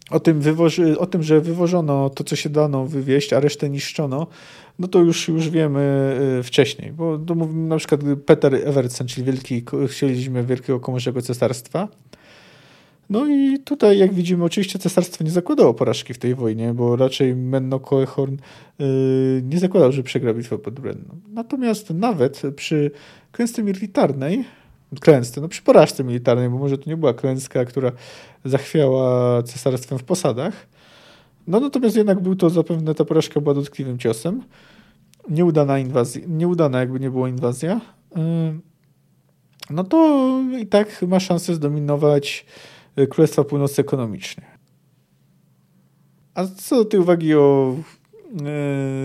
o tym, wywoży, o tym, że wywożono to, co się dano wywieźć, a resztę niszczono, no to już, już wiemy y, wcześniej. Bo to mówimy na przykład Peter Evertsen, czyli wielki, chcieliśmy Wielkiego Komorzego Cesarstwa, no i tutaj, jak widzimy, oczywiście cesarstwo nie zakładało porażki w tej wojnie, bo raczej Menno Koehorn yy, nie zakładał, że przegra bitwę pod Brenną. Natomiast nawet przy klęsce militarnej, klęsce, no przy porażce militarnej, bo może to nie była klęska, która zachwiała cesarstwem w posadach, no natomiast jednak był to zapewne, ta porażka była dotkliwym ciosem. Nieudana inwazja, nieudana jakby nie była inwazja. No to i tak ma szansę zdominować Królestwa Północy ekonomicznie. A co do tej uwagi o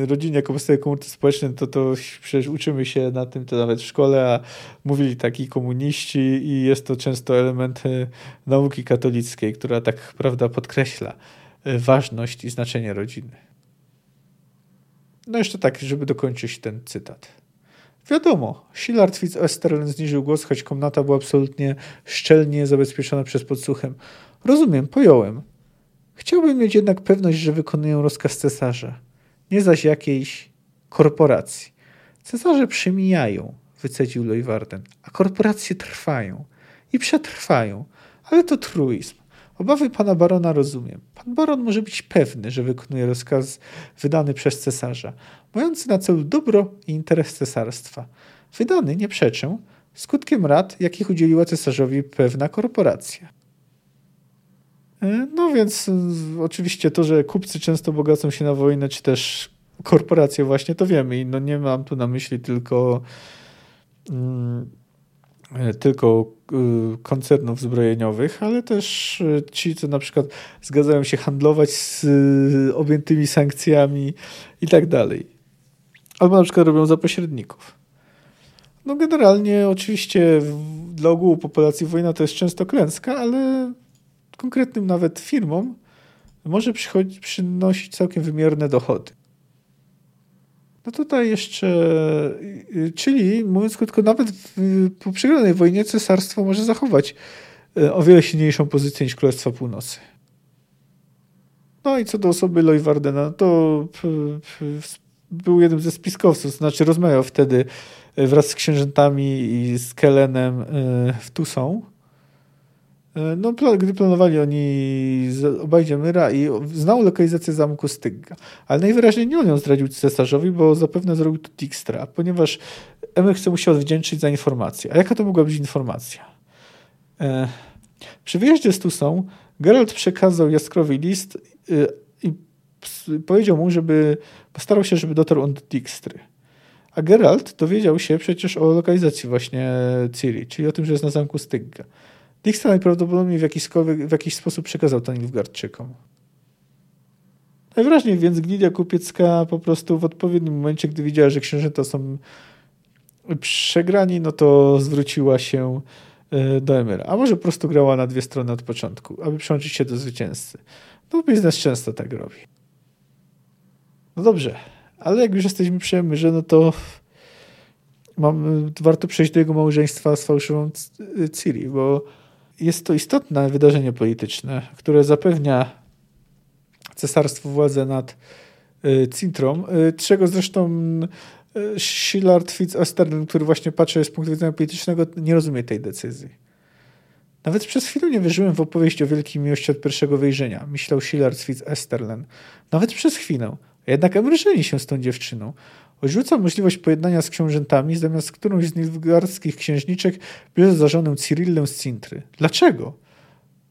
rodzinie jako podstawie komórce społecznej, to, to przecież uczymy się na tym to nawet w szkole, a mówili taki komuniści i jest to często element e, nauki katolickiej, która tak prawda podkreśla e, ważność i znaczenie rodziny. No jeszcze tak, żeby dokończyć ten cytat. Wiadomo, Szilard Fitz-Esterlen zniżył głos, choć komnata była absolutnie szczelnie zabezpieczona przez podsłuchem. Rozumiem, pojąłem. Chciałbym mieć jednak pewność, że wykonuję rozkaz cesarza, nie zaś jakiejś korporacji. Cesarze przemijają, wycedził Leuwarden, a korporacje trwają i przetrwają, ale to truizm. Obawy pana barona rozumiem. Pan baron może być pewny, że wykonuje rozkaz wydany przez cesarza, mający na celu dobro i interes cesarstwa. Wydany, nie przeczę, skutkiem rad, jakich udzieliła cesarzowi pewna korporacja. E, no więc e, oczywiście to, że kupcy często bogacą się na wojnę, czy też korporacje właśnie, to wiemy i no nie mam tu na myśli tylko mm, E, tylko koncernów zbrojeniowych, ale też ci, co na przykład zgadzają się handlować z objętymi sankcjami i tak dalej. Albo na przykład robią za pośredników. No generalnie oczywiście dla ogółu populacji wojna to jest często klęska, ale konkretnym nawet firmom może przynosić całkiem wymierne dochody. No tutaj jeszcze, y, czyli mówiąc krótko, nawet po przegranej wojnie cesarstwo może zachować y, o wiele silniejszą pozycję niż Królestwo Północy. No i co do osoby Leuwardena, to był jednym ze spiskowców, znaczy rozmawiał wtedy y, wraz z księżętami i z Kelenem w Tusą. E, no, gdy planowali oni obejdzie Myra i znał lokalizację zamku Stygga. Ale najwyraźniej nie on ją zdradził cesarzowi, bo zapewne zrobił to Dijkstra, ponieważ Emir chce mu się odwdzięczyć za informację. A jaka to mogła być informacja? E, przy wyjeździe z Tusą Geralt przekazał Jaskrowi list e, i powiedział mu, żeby postarał się, żeby dotarł on do Dijkstry. A Geralt dowiedział się przecież o lokalizacji właśnie Ciri, czyli o tym, że jest na zamku Stygga. Dijkstra najprawdopodobniej w jakiś, w jakiś sposób przekazał to Nilfgaardczykom. Najwyraźniej więc Gildia Kupiecka po prostu w odpowiednim momencie, gdy widziała, że księżyta są przegrani, no to zwróciła się e, do Emyra. A może po prostu grała na dwie strony od początku, aby przyłączyć się do zwycięzcy. No biznes często tak robi. No dobrze, ale jak już jesteśmy przy Emyrze, no to mam, warto przejść do jego małżeństwa z fałszywą Ciri, bo jest to istotne wydarzenie polityczne, które zapewnia cesarstwu władzę nad y, Cintrą, y, czego zresztą y, Shillard Fitz-Osterlin, który właśnie patrzy z punktu widzenia politycznego, nie rozumie tej decyzji. Nawet przez chwilę nie wierzyłem w opowieść o wielkiej miłości od pierwszego wejrzenia, myślał Shillard Fitz-Osterlin. Nawet przez chwilę. Jednak emryżeli się z tą dziewczyną. Odrzuca możliwość pojednania z książętami, zamiast którąś z nilfgaardzkich księżniczek bierze za żonę Cyrillę z Cintry. Dlaczego?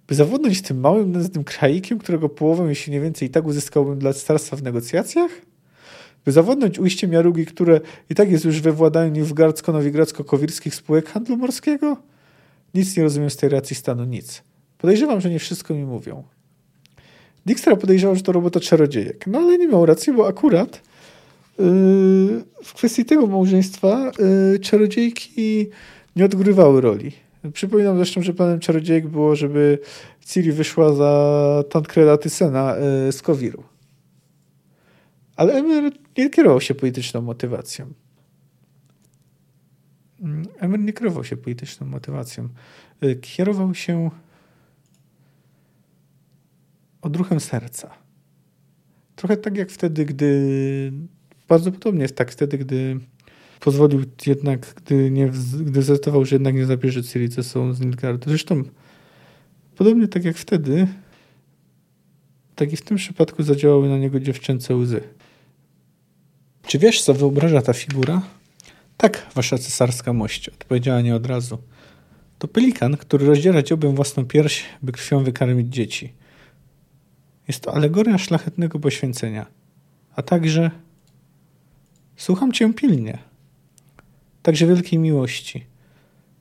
By zawodnąć tym małym, nędznym kraikiem, którego połowę, jeśli nie więcej, i tak uzyskałbym dla starstwa w negocjacjach? By zawodnąć ujściem Jarugi, które i tak jest już we władaniu nilfgaardzko-nowigradzko-kowirskich spółek handlu morskiego? Nic nie rozumiem z tej racji stanu, nic. Podejrzewam, że nie wszystko mi mówią. Dijkstra podejrzewał, że to robota czarodziejek. No ale nie miał racji, bo akurat w kwestii tego małżeństwa yy, czarodziejki nie odgrywały roli. Przypominam zresztą, że planem czarodziejek było, żeby Ciri wyszła za Tancreda Tysena yy, z Kowiru. Ale Emer nie kierował się polityczną motywacją. Mm, Emer nie kierował się polityczną motywacją. Kierował się odruchem serca. Trochę tak jak wtedy, gdy bardzo podobnie jest tak wtedy, gdy pozwolił jednak, gdy, nie, gdy zdecydował, że jednak nie zabierze Ciri ze sobą z Nilgardu. Zresztą podobnie tak jak wtedy, tak i w tym przypadku zadziałały na niego dziewczęce łzy. Czy wiesz, co wyobraża ta figura? Tak, wasza cesarska mość, odpowiedziała nie od razu. To pelikan, który rozdziera dziobem własną pierś, by krwią wykarmić dzieci. Jest to alegoria szlachetnego poświęcenia, a także Słucham cię pilnie. Także wielkiej miłości.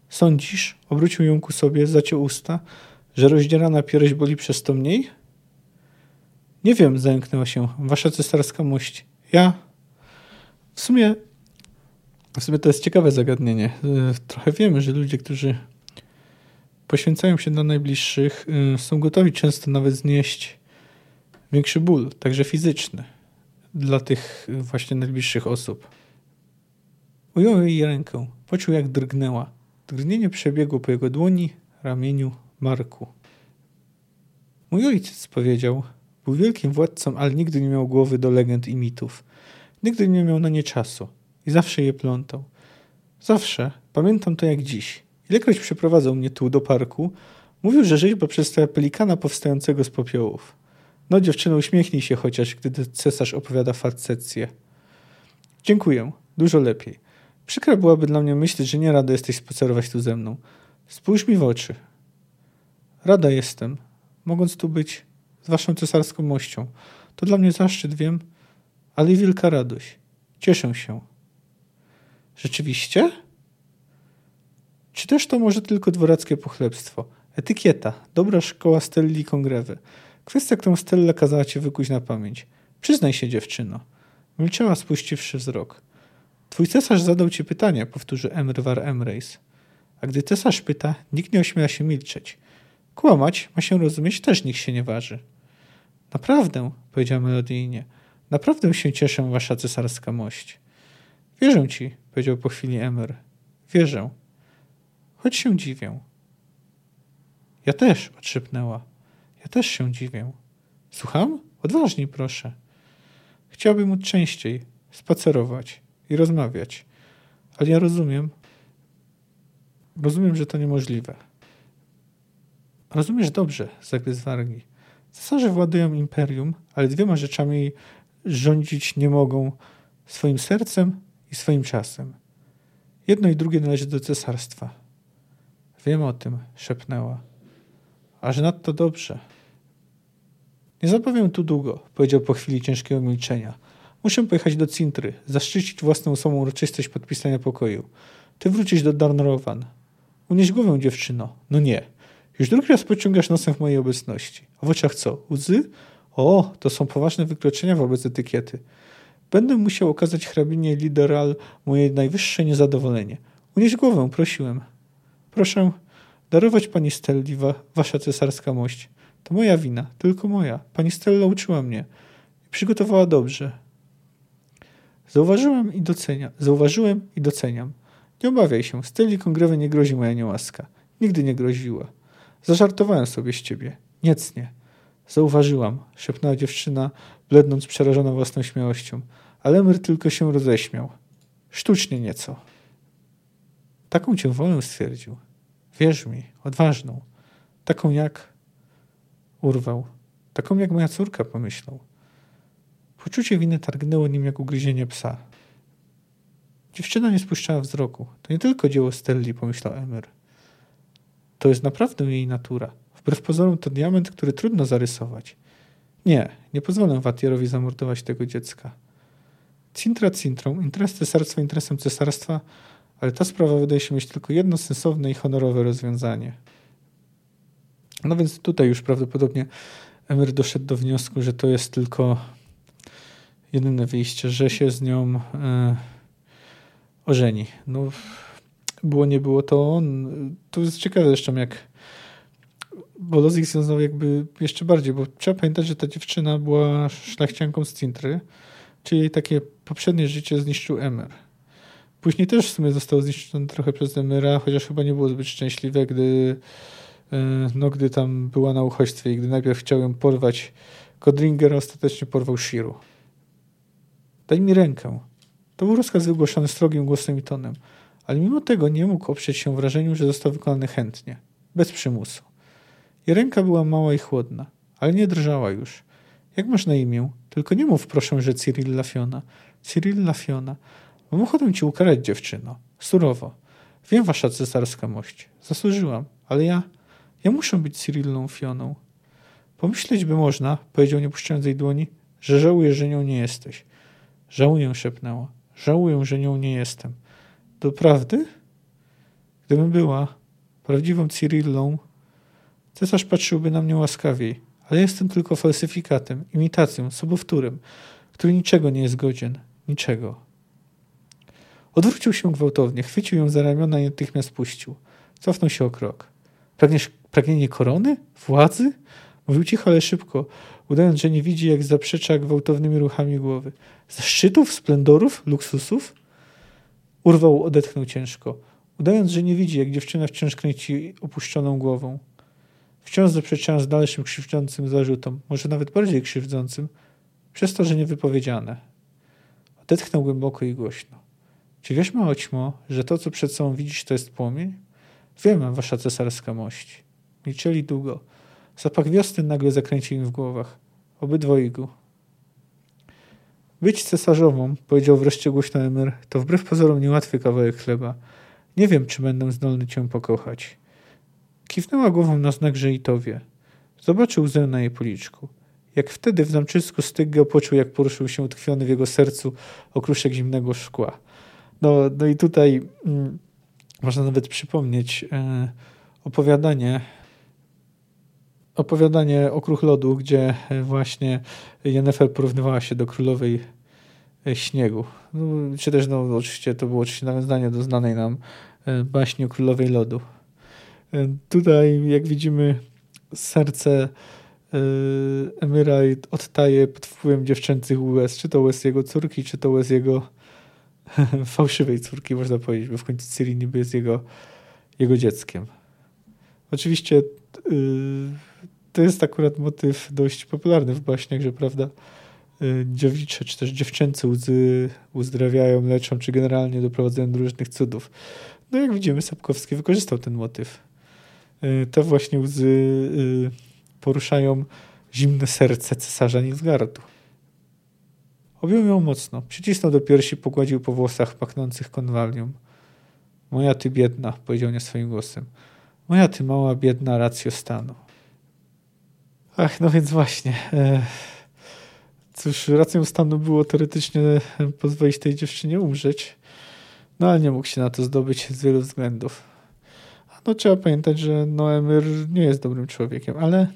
Sądzisz, obrócił ją ku sobie, zaciął usta, że rozdzierana pierś boli przez to mniej? Nie wiem, zająknęła się. Wasza cesarska mość. Ja... W sumie... W sumie to jest ciekawe zagadnienie. Trochę wiemy, że ludzie, którzy poświęcają się dla najbliższych, y, są gotowi często nawet znieść większy ból, także fizyczny dla tych właśnie najbliższych osób. Ujął jej rękę. Poczuł, jak drgnęła. Drgnienie przebiegło po jego dłoni, ramieniu, marku. Mój ojciec, powiedział, był wielkim władcą, ale nigdy nie miał głowy do legend i mitów. Nigdy nie miał na nie czasu i zawsze je plątał. Zawsze, pamiętam to jak dziś. Ilekroć przeprowadzał mnie tu do parku, mówił, że rzeźba przedstawia pelikana powstającego z popiołów. No dziewczyno, uśmiechnij się chociaż, gdy cesarz opowiada facecję. Dziękuję, dużo lepiej. Przykra byłaby dla mnie myśleć, że nie rado jesteś spacerować tu ze mną. Spójrz mi w oczy. Rada jestem, mogąc tu być z waszą cesarską mością. To dla mnie zaszczyt, wiem, ale i wielka radość. Cieszę się. Rzeczywiście? Czy też to może tylko dworackie pochlebstwo? Etykieta, dobra szkoła Stelli Kongrewy. Kwestia, którą Stella kazała ci wykuć na pamięć. Przyznaj się, dziewczyno. Milczała, spuściwszy wzrok. Twój cesarz zadał ci pytanie, powtórzył Emr war Emreis. A gdy cesarz pyta, nikt nie ośmiela się milczeć. Kłamać, ma się rozumieć, też nikt się nie waży. Naprawdę, powiedział melodyjnie. Naprawdę się cieszę, wasza cesarska mość. Wierzę ci, powiedział po chwili Emr. Wierzę. Choć się dziwię. Ja też, odszepnęła. Ja też się dziwię. Słucham? Odważniej, proszę. Chciałbym móc częściej spacerować i rozmawiać, ale ja rozumiem, rozumiem, że to niemożliwe. Rozumiesz dobrze, zagryzł wargi. Cesarze władują imperium, ale dwiema rzeczami rządzić nie mogą swoim sercem i swoim czasem. Jedno i drugie należy do cesarstwa. Wiem o tym, szepnęła. A że nadto dobrze. Nie zapowiem tu długo, powiedział po chwili ciężkiego milczenia. Muszę pojechać do Cintry, zaszczycić własną osobą uroczystość podpisania pokoju. Ty wrócić do Darnrowan. Unieś głowę, dziewczyno. No nie. Już drugi raz pociągasz nosem w mojej obecności. A w oczach co? Łzy? O, to są poważne wykroczenia wobec etykiety. Będę musiał okazać hrabinie Lideral moje najwyższe niezadowolenie. Unieś głowę, prosiłem. Proszę darować pani Stelli wa, wasza cesarska mość. To moja wina, tylko moja. Pani Stella uczyła mnie i przygotowała dobrze. Zauważyłem i doceniam. Zauważyłem i doceniam. Nie obawiaj się, Stelli Kongrewy nie grozi moja niełaska. Nigdy nie groziła. Zażartowałem sobie z ciebie. Nic nie. Zauważyłam, szepnęła dziewczyna, blednąc przerażona własną śmiałością. Ale Emir tylko się roześmiał. Sztucznie nieco. Taką cię wolę stwierdził. Wierz mi, odważną. Taką jak... Urwał. Taką jak moja córka, pomyślał. Poczucie winy targnęło nim jak ugryzienie psa. Dziewczyna nie spuszczała wzroku. To nie tylko dzieło Stelli, pomyślał Emir. To jest naprawdę jej natura. Wbrew pozorom to diament, który trudno zarysować. Nie, nie pozwolę Watierowi zamordować tego dziecka. Cintra cintrą, interes cesarstwa interesem cesarstwa, ale ta sprawa wydaje się mieć tylko jedno sensowne i honorowe rozwiązanie. No więc tutaj już prawdopodobnie Emir doszedł do wniosku, że to jest tylko jedyne wyjście, że się z nią e, ożeni. No, było, nie było to on. To jest ciekawe zresztą, jak bo Lozik związał jakby jeszcze bardziej, bo trzeba pamiętać, że ta dziewczyna była szlachcianką z Cintry, czyli takie poprzednie życie zniszczył Emer. Później też w sumie został zniszczony trochę przez Emera, chociaż chyba nie było zbyt szczęśliwe, gdy, e, no, gdy tam była na uchodźstwie i gdy najpierw chciał ją porwać Kodringer, ostatecznie porwał Shiru. Daj mi rękę. To był rozkaz wygłoszony strogim głosem i tonem, ale mimo tego nie mógł oprzeć się wrażeniu, że został wykonany chętnie, bez przymusu. Jej ręka była mała i chłodna, ale nie drżała już. Jak masz na imię? Tylko nie mów proszę, że Cyril Lafiona. Cyril Lafiona. Mam ci ukarać, dziewczyno. Surowo. Wiem, wasza cesarska mość. Zasłużyłam, ale ja... Ja muszę być Cyrillą Fioną. Pomyśleć by można, powiedział nie puszczając jej dłoni, że żałuję, że nią nie jesteś. Żałuję, szepnęła. Żałuję, że nią nie jestem. Doprawdy? Gdybym była prawdziwą Cyrillą, cesarz patrzyłby na mnie łaskawiej, ale jestem tylko falsyfikatem, imitacją, sobowtórem, który niczego nie jest godzien. Niczego. Odwrócił się gwałtownie, chwycił ją za ramiona i natychmiast puścił. Cofnął się o krok. Pragniesz, pragnienie korony? Władzy? Mówił cicho, ale szybko, udając, że nie widzi, jak zaprzecza gwałtownymi ruchami głowy. Zaszczytów, splendorów, luksusów? Urwał, odetchnął ciężko, udając, że nie widzi, jak dziewczyna wciąż kręci opuszczoną głową. Wciąż zaprzeczając dalszym krzywdzącym zarzutom, może nawet bardziej krzywdzącym, przez to, że niewypowiedziane. Odetchnął głęboko i głośno. Czy wiesz, mała ćmo, że to, co przed sobą widzisz, to jest płomień? Wiem, wasza cesarska mość. Milczeli długo. Zapach wiosny nagle zakręcił im w głowach. Obydwojgu. Być cesarzową, powiedział wreszcie głośno Emir, to wbrew pozorom niełatwy kawałek chleba. Nie wiem, czy będę zdolny cię pokochać. Kiwnęła głową na znak, że i to wie. Zobaczył łzę na jej policzku. Jak wtedy w zamczysku Stygga poczuł, jak poruszył się utkwiony w jego sercu okruszek zimnego szkła. No, no i tutaj mm, można nawet przypomnieć e, opowiadanie opowiadanie Okruch Lodu, gdzie właśnie Jennefer porównywała się do królowej e, śniegu. No, czy też, no, oczywiście to było oczywiście nawiązanie do znanej nam e, baśni o królowej lodu. E, tutaj, jak widzimy, serce Emira odtaje pod wpływem dziewczęcych łez. Czy to łez jego córki, czy to łez jego fałszywej córki, można powiedzieć, bo w końcu Ciri niby jest jego, jego dzieckiem. Oczywiście yy, to jest akurat motyw dość popularny w baśniach, że prawda, yy, dziewicze czy też dziewczęce łzy uzdrawiają, leczą, czy generalnie doprowadzają do różnych cudów. No jak widzimy, Sapkowski wykorzystał ten motyw. te właśnie łzy poruszają zimne serce cesarza Nilfgaardu. Objął ją mocno, przycisnął do piersi, pogładził po włosach pachnących konwalium. Moja ty biedna, powiedział nie swoim głosem. Moja ty mała, biedna racjo stanu. Ach, no więc właśnie. E, cóż, racją stanu było teoretycznie pozwolić tej dziewczynie umrzeć, no ale nie mógł się na to zdobyć z wielu względów. No trzeba pamiętać, że Noemir nie jest dobrym człowiekiem, ale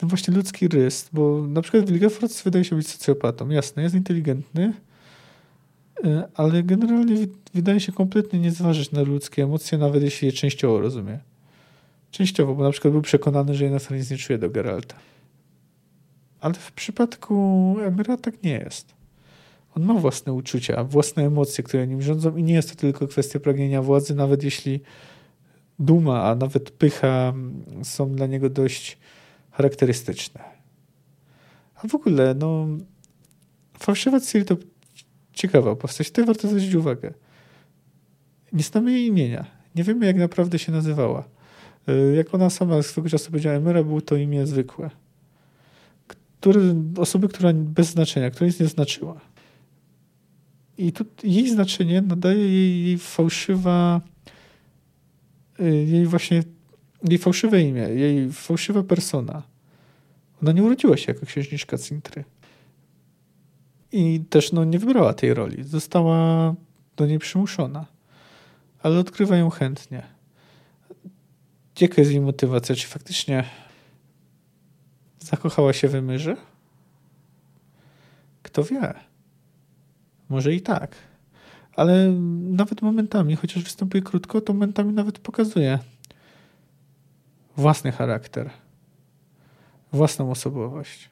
ten właśnie ludzki rys, bo na przykład Wilgefortz wydaje się być socjopatą. Jasne, jest inteligentny, e, ale generalnie wydaje się kompletnie nie zważyć na ludzkie emocje, nawet jeśli je częściowo rozumie. Częściowo, bo na przykład był przekonany, że jednak nic nie czuje do Geralta. Ale w przypadku Emira tak nie jest. On ma własne uczucia, własne emocje, które nim rządzą i nie jest to tylko kwestia pragnienia władzy, nawet jeśli duma, a nawet pycha są dla niego dość charakterystyczne. A w ogóle, no, fałszywa Ciri to ciekawa postać. Tutaj warto zwrócić uwagę. Nie znamy jej imienia. Nie wiemy, jak naprawdę się nazywała. E, jak ona sama swego czasu powiedziała, Emera było to imię zwykłe. Który, osoby, która bez znaczenia, która nic nie znaczyła. I tu jej znaczenie nadaje jej, jej fałszywa, e, jej właśnie jej fałszywe imię, jej fałszywa persona. Ona nie urodziła się jako księżniczka Cintry. I też no, nie wybrała tej roli. Została do niej przymuszona. Ale odkrywa ją chętnie. Jaka jest jej motywacja? Czy faktycznie zakochała się w Emyrze? Kto wie? Może i tak. Ale nawet momentami, chociaż występuje krótko, to momentami nawet pokazuje własny charakter, własną osobowość.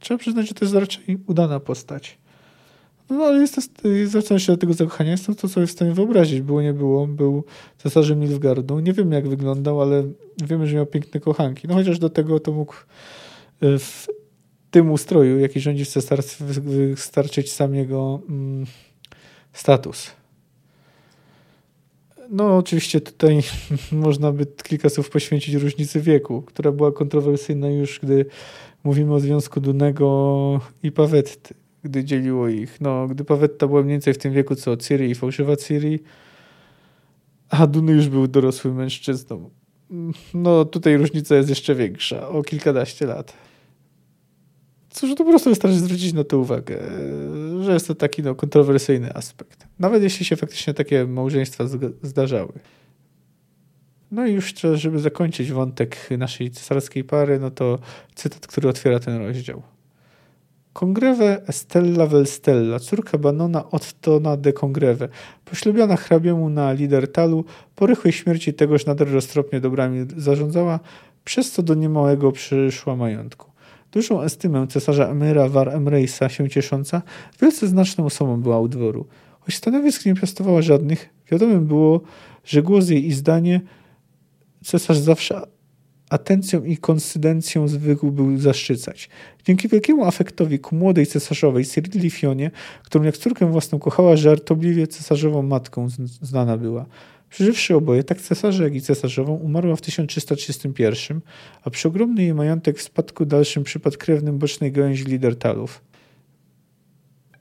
Trzeba przyznać, że to jest raczej udana postać. No ale jest to, zwracając się do tego zakochania, jestem to sobie w stanie wyobrazić. Było, nie było. Był cesarzem Nilfgaardu. Nie wiem, jak wyglądał, ale wiemy, że miał piękne kochanki. No chociaż do tego to mógł e, w tym ustroju, jaki rządzi w cesarstwie, wystarczyć sam jego mm, status. No, oczywiście tutaj można by kilka słów poświęcić różnicy wieku, która była kontrowersyjna już, gdy mówimy o związku Dunego i Pawetty, gdy dzieliło ich. No, gdy Pawetta była mniej więcej w tym wieku co Ciri i fałszywa Ciri, a Duny już był dorosłym mężczyzną. No, tutaj różnica jest jeszcze większa, o kilkanaście lat. Cóż, to po prostu wystarczy zwrócić na to uwagę, że jest to taki no, kontrowersyjny aspekt. Nawet jeśli się faktycznie takie małżeństwa zdarzały. No i już, żeby zakończyć wątek naszej cesarskiej pary, no to cytat, który otwiera ten rozdział. Congreve Estella Velstella, córka Banona Ottona de Congreve, poślubiona hrabiemu na Lidertalu, po rychłej śmierci tegoż nader roztropnie dobrami zarządzała, przez co do niemałego przyszła majątku. Dużą estymę cesarza Emyra War Emrejsa się ciesząca, wielce znaczną osobą była u dworu. Choć stanowisk nie piastowała żadnych, wiadomym było, że głos jej i zdanie cesarz zawsze atencją i konsydencją zwykł był zaszczycać. Dzięki wielkiemu afektowi ku młodej cesarzowej Cyrili Fionie, którą jak córkę własną kochała, żartobliwie cesarzową matką znana była. Przeżywszy oboje, tak cesarza, jak i cesarzową, umarła w 1331, a przy ogromny jej majątek w spadku dalszym przypadł krewnym bocznej gałęzi Lidertalów.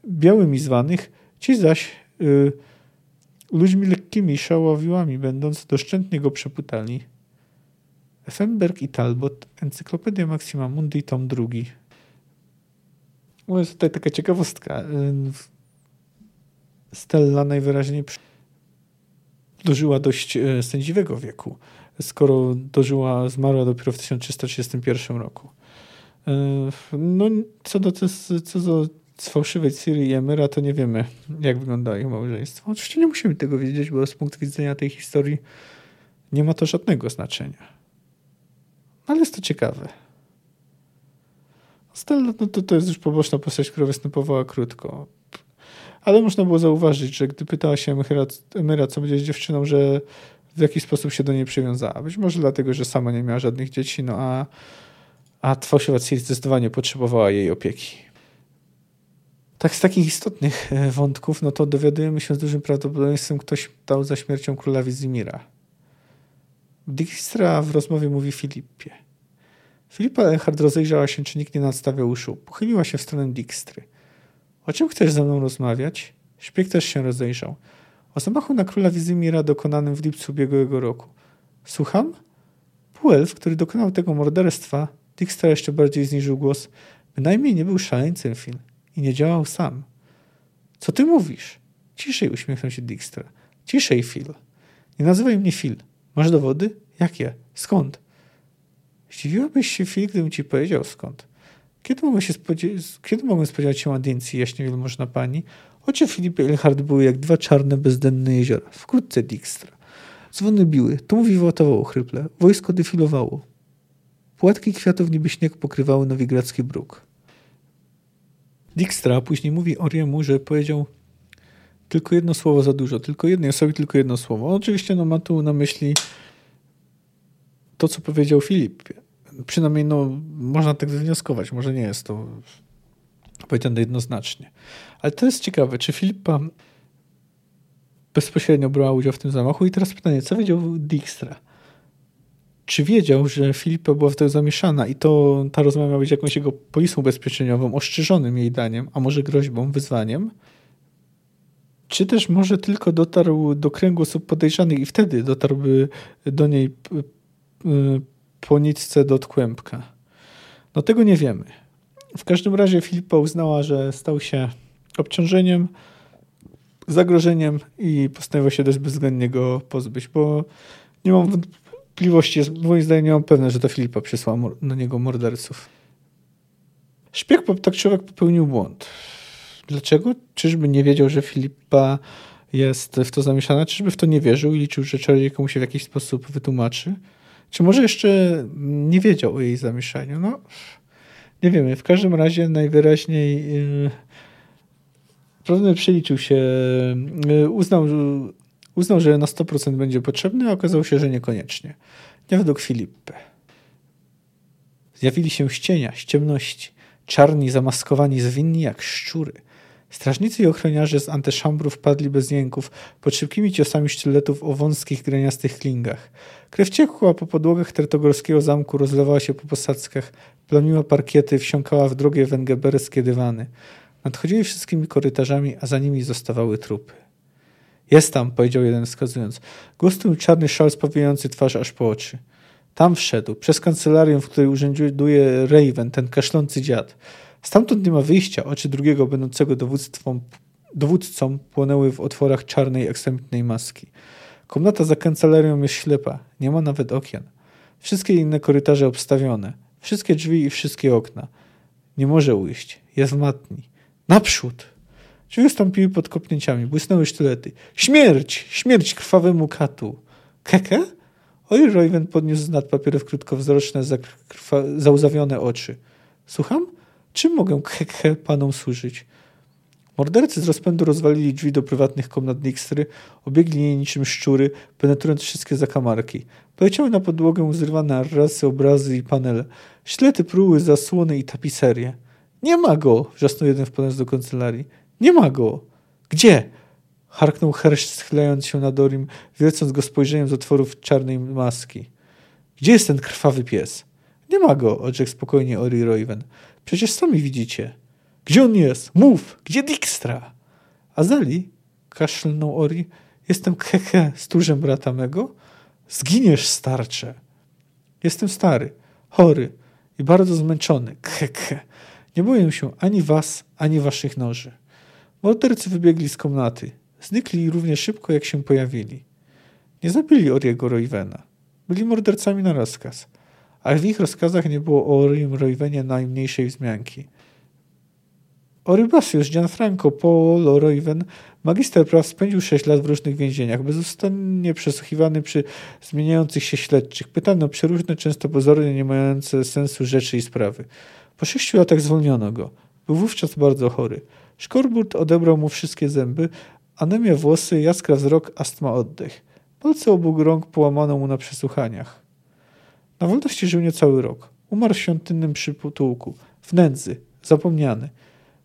Białymi zwanych, ci zaś y, ludźmi lekkimi szaławiłami będąc doszczętnie go przeputali. Effenberg i Talbot, Encyklopedia Maxima Mundi, tom drugi. Jest tutaj taka ciekawostka. Y, Stella najwyraźniej dożyła dość e, sędziwego wieku, skoro dożyła, zmarła dopiero w 1331 roku. E, no, co do, co do fałszywej Ciri i Emyra, to nie wiemy, jak wygląda ich małżeństwo. Oczywiście nie musimy tego wiedzieć, bo z punktu widzenia tej historii nie ma to żadnego znaczenia. Ale jest to ciekawe. Stella no to, to jest już poboczna postać, która występowała krótko. Ale można było zauważyć, że gdy pytała się Emyra, co będzie z dziewczyną, że w jakiś sposób się do niej przywiązała. Być może dlatego, że sama nie miała żadnych dzieci, no a, a Ciri zdecydowanie potrzebowała jej opieki. Tak z takich istotnych e, wątków, no to dowiadujemy się z dużym prawdopodobieństwem, ktoś dał za śmiercią króla Wizimira. Dijkstra w rozmowie mówi Filipie. Filipa Enchardt rozejrzała się, czy nikt nie nadstawia uszu. Pochyliła się w stronę Dijkstry. O czym chcesz ze mną rozmawiać? Szpieg też się rozejrzał. O zamachu na króla Wizymira dokonanym w lipcu ubiegłego roku. Słucham? Półelf, który dokonał tego morderstwa, Dijkstra jeszcze bardziej zniżył głos, bynajmniej nie był szaleńcem, Phil. I nie działał sam. Co ty mówisz? Ciszej, uśmiechnął się Dijkstra. Ciszej, Phil. Nie nazywaj mnie Phil. Masz dowody? Jakie? Skąd? Zdziwiłabyś się, Phil, gdybym ci powiedział skąd. Kiedy mogę, się spodziewać, kiedy mogę spodziewać się audiencji, jaśnie wielmożna pani? Oczy Filipa Elhard były jak dwa czarne, bezdenne jeziora. Wkrótce Dijkstra. Dzwony biły, tłum wiwotowało chryple, wojsko defilowało. Płatki kwiatów niby śnieg pokrywały nowigradzki bruk. Dijkstra później mówi Oriemu, że powiedział tylko jedno słowo za dużo, tylko jednej osobie tylko jedno słowo. Oczywiście no, ma tu na myśli to, co powiedział Filip. Przynajmniej no, można tak wywnioskować, może nie jest to powiedziane jednoznacznie. Ale to jest ciekawe, czy Filipa bezpośrednio brała udział w tym zamachu. I teraz pytanie, co wiedział Dijkstra? Czy wiedział, że Filipa była w to zamieszana i to ta rozmowa miała być jakąś jego polisą ubezpieczeniową, ostrzeżonym jej daniem, a może groźbą, wyzwaniem? Czy też może tylko dotarł do kręgu osób podejrzanych i wtedy dotarłby do niej po nitce do kłębka? No tego nie wiemy. W każdym razie Filipa uznała, że stał się obciążeniem, zagrożeniem i postanowiła się dość bezwzględnie go pozbyć, bo nie mam wątpliwości, moim zdaniem nie mam pewne, że to Filipa przysłał na niego morderców. Szpieg tak człowiek popełnił błąd. Dlaczego? Czyżby nie wiedział, że Filipa jest w to zamieszana? Czyżby w to nie wierzył i liczył, że czarodziejka mu się w jakiś sposób wytłumaczy? Czy może jeszcze nie wiedział o jej zamieszaniu? No, nie wiemy. W każdym razie najwyraźniej yy, Prawdopodobnie przeliczył się, y, uznał, uznał, że na 100% będzie potrzebny, a okazało się, że niekoniecznie. Nie według Filippe. Zjawili się z cienia, z ciemności, czarni, zamaskowani, zwinni jak szczury. Strażnicy i ochroniarze z anteszambrów padli bez jęków, pod szybkimi ciosami sztyletów o wąskich, greniastych klingach. Krew ciekła po podłogach tertogorskiego zamku, rozlewała się po posadzkach, plamiła parkiety, wsiąkała w drogie węgeberskie dywany. Nadchodzili wszystkimi korytarzami, a za nimi zostawały trupy. Jest tam, powiedział jeden wskazując. Gusty czarny szal spowijający twarz aż po oczy. Tam wszedł, przez kancelarię, w której urzęduje Raven, ten kaszlący dziad. Stamtąd nie ma wyjścia. Oczy drugiego, będącego dowództwą, dowódcą, płonęły w otworach czarnej, ekstremitnej maski. Komnata za kancelarią jest ślepa. Nie ma nawet okien. Wszystkie inne korytarze obstawione. Wszystkie drzwi i wszystkie okna. Nie może ujść. Jest matni. Naprzód! Drzwi ustąpiły pod kopnięciami, błysnęły sztylety. Śmierć! Śmierć krwawemu katu! Keke? Oj, Royven podniósł z nad papierów krótkowzroczne, zauzawione oczy. Słucham? Czym mogę keke panom służyć? Mordercy z rozpędu rozwalili drzwi do prywatnych komnat Dijkstry, obiegli je niczym szczury, penetrując wszystkie zakamarki. Poleciały na podłogę zrywane arrasy, obrazy i panele. Ślety pruły, zasłony i tapiserie. Nie ma go! wrzasnął jeden wpadając do kancelarii. Nie ma go! Gdzie? Harknął Hersz, schylając się nad Orim, wiercąc go spojrzeniem z otworów czarnej maski. Gdzie jest ten krwawy pies? Nie ma go, odrzekł spokojnie Ori Royven. Przecież sami widzicie. Gdzie on jest? Mów! Gdzie Dijkstra? Azali? Kaszlnął Ori. Jestem hehe, stróżem brata mego? Zginiesz, starcze. Jestem stary, chory i bardzo zmęczony. Keke. Nie boję się ani was, ani waszych noży. Mordercy wybiegli z komnaty. Znikli równie szybko, jak się pojawili. Nie zabili Oriego Roywena. Byli mordercami na rozkaz. A w ich rozkazach nie było o Orym Roywenie najmniejszej wzmianki. Orybasius Gianfranco Paolo Royven, magister praw, spędził sześć lat w różnych więzieniach, bezustannie przesłuchiwany przy zmieniających się śledczych, pytany o przeróżne, często pozornie nie mające sensu rzeczy i sprawy. Po sześciu latach zwolniono go. Był wówczas bardzo chory. Szkorbut odebrał mu wszystkie zęby, anemia włosy, jaskra wzrok, astma oddech. Palce obu rąk połamano mu na przesłuchaniach. Na wolności żył niecały rok. Umarł w świątynnym przytułku, w nędzy, zapomniany.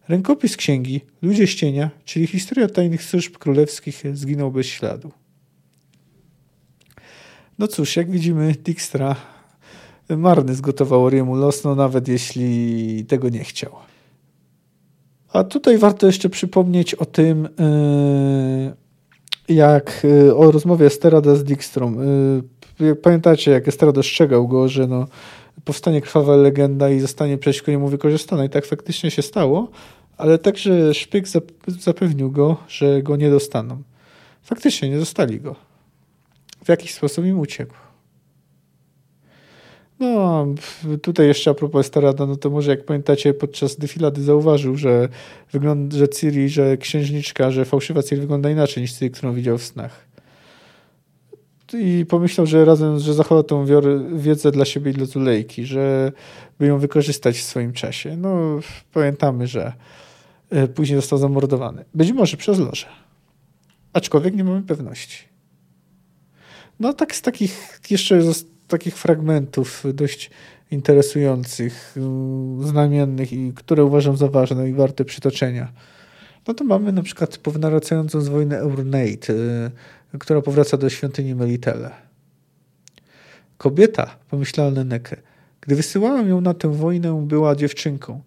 Rękopis księgi, Ludzie z cienia, czyli historia tajnych służb królewskich, zginął bez śladu. No cóż, jak widzimy, Dijkstra marny zgotował Oriemu los, no nawet jeśli tego nie chciał. A tutaj warto jeszcze przypomnieć o tym, yy, jak yy, o rozmowie Esterada z Dijkstrą. Pamiętacie, jak Esterad dostrzegał go, że no, powstanie krwawa legenda i zostanie przeciwko niemu wykorzystana. I tak faktycznie się stało, ale także Szpyk zapewnił go, że go nie dostaną. Faktycznie nie dostali go. W jakiś sposób im uciekł. No, tutaj jeszcze a propos Estarada, no to może jak pamiętacie, podczas defilady zauważył, że wygląda, że Ciri, że księżniczka, że fałszywa Ciri wygląda inaczej niż Ciri, którą widział w snach. I pomyślał, że razem, że zachowa tą wiedzę dla siebie i dla Zulejki, że by ją wykorzystać w swoim czasie. No, pamiętamy, że e, później został zamordowany. Być może przez loże. Aczkolwiek nie mamy pewności. No tak z takich jeszcze takich fragmentów dość interesujących, y, znamiennych i które uważam za ważne i warte przytoczenia. No to mamy na przykład powracającą z wojny Eurunate, y, która powraca do świątyni Melitele. Kobieta, pomyślała Neneke, gdy wysyłałem ją na tę wojnę, była dziewczynką.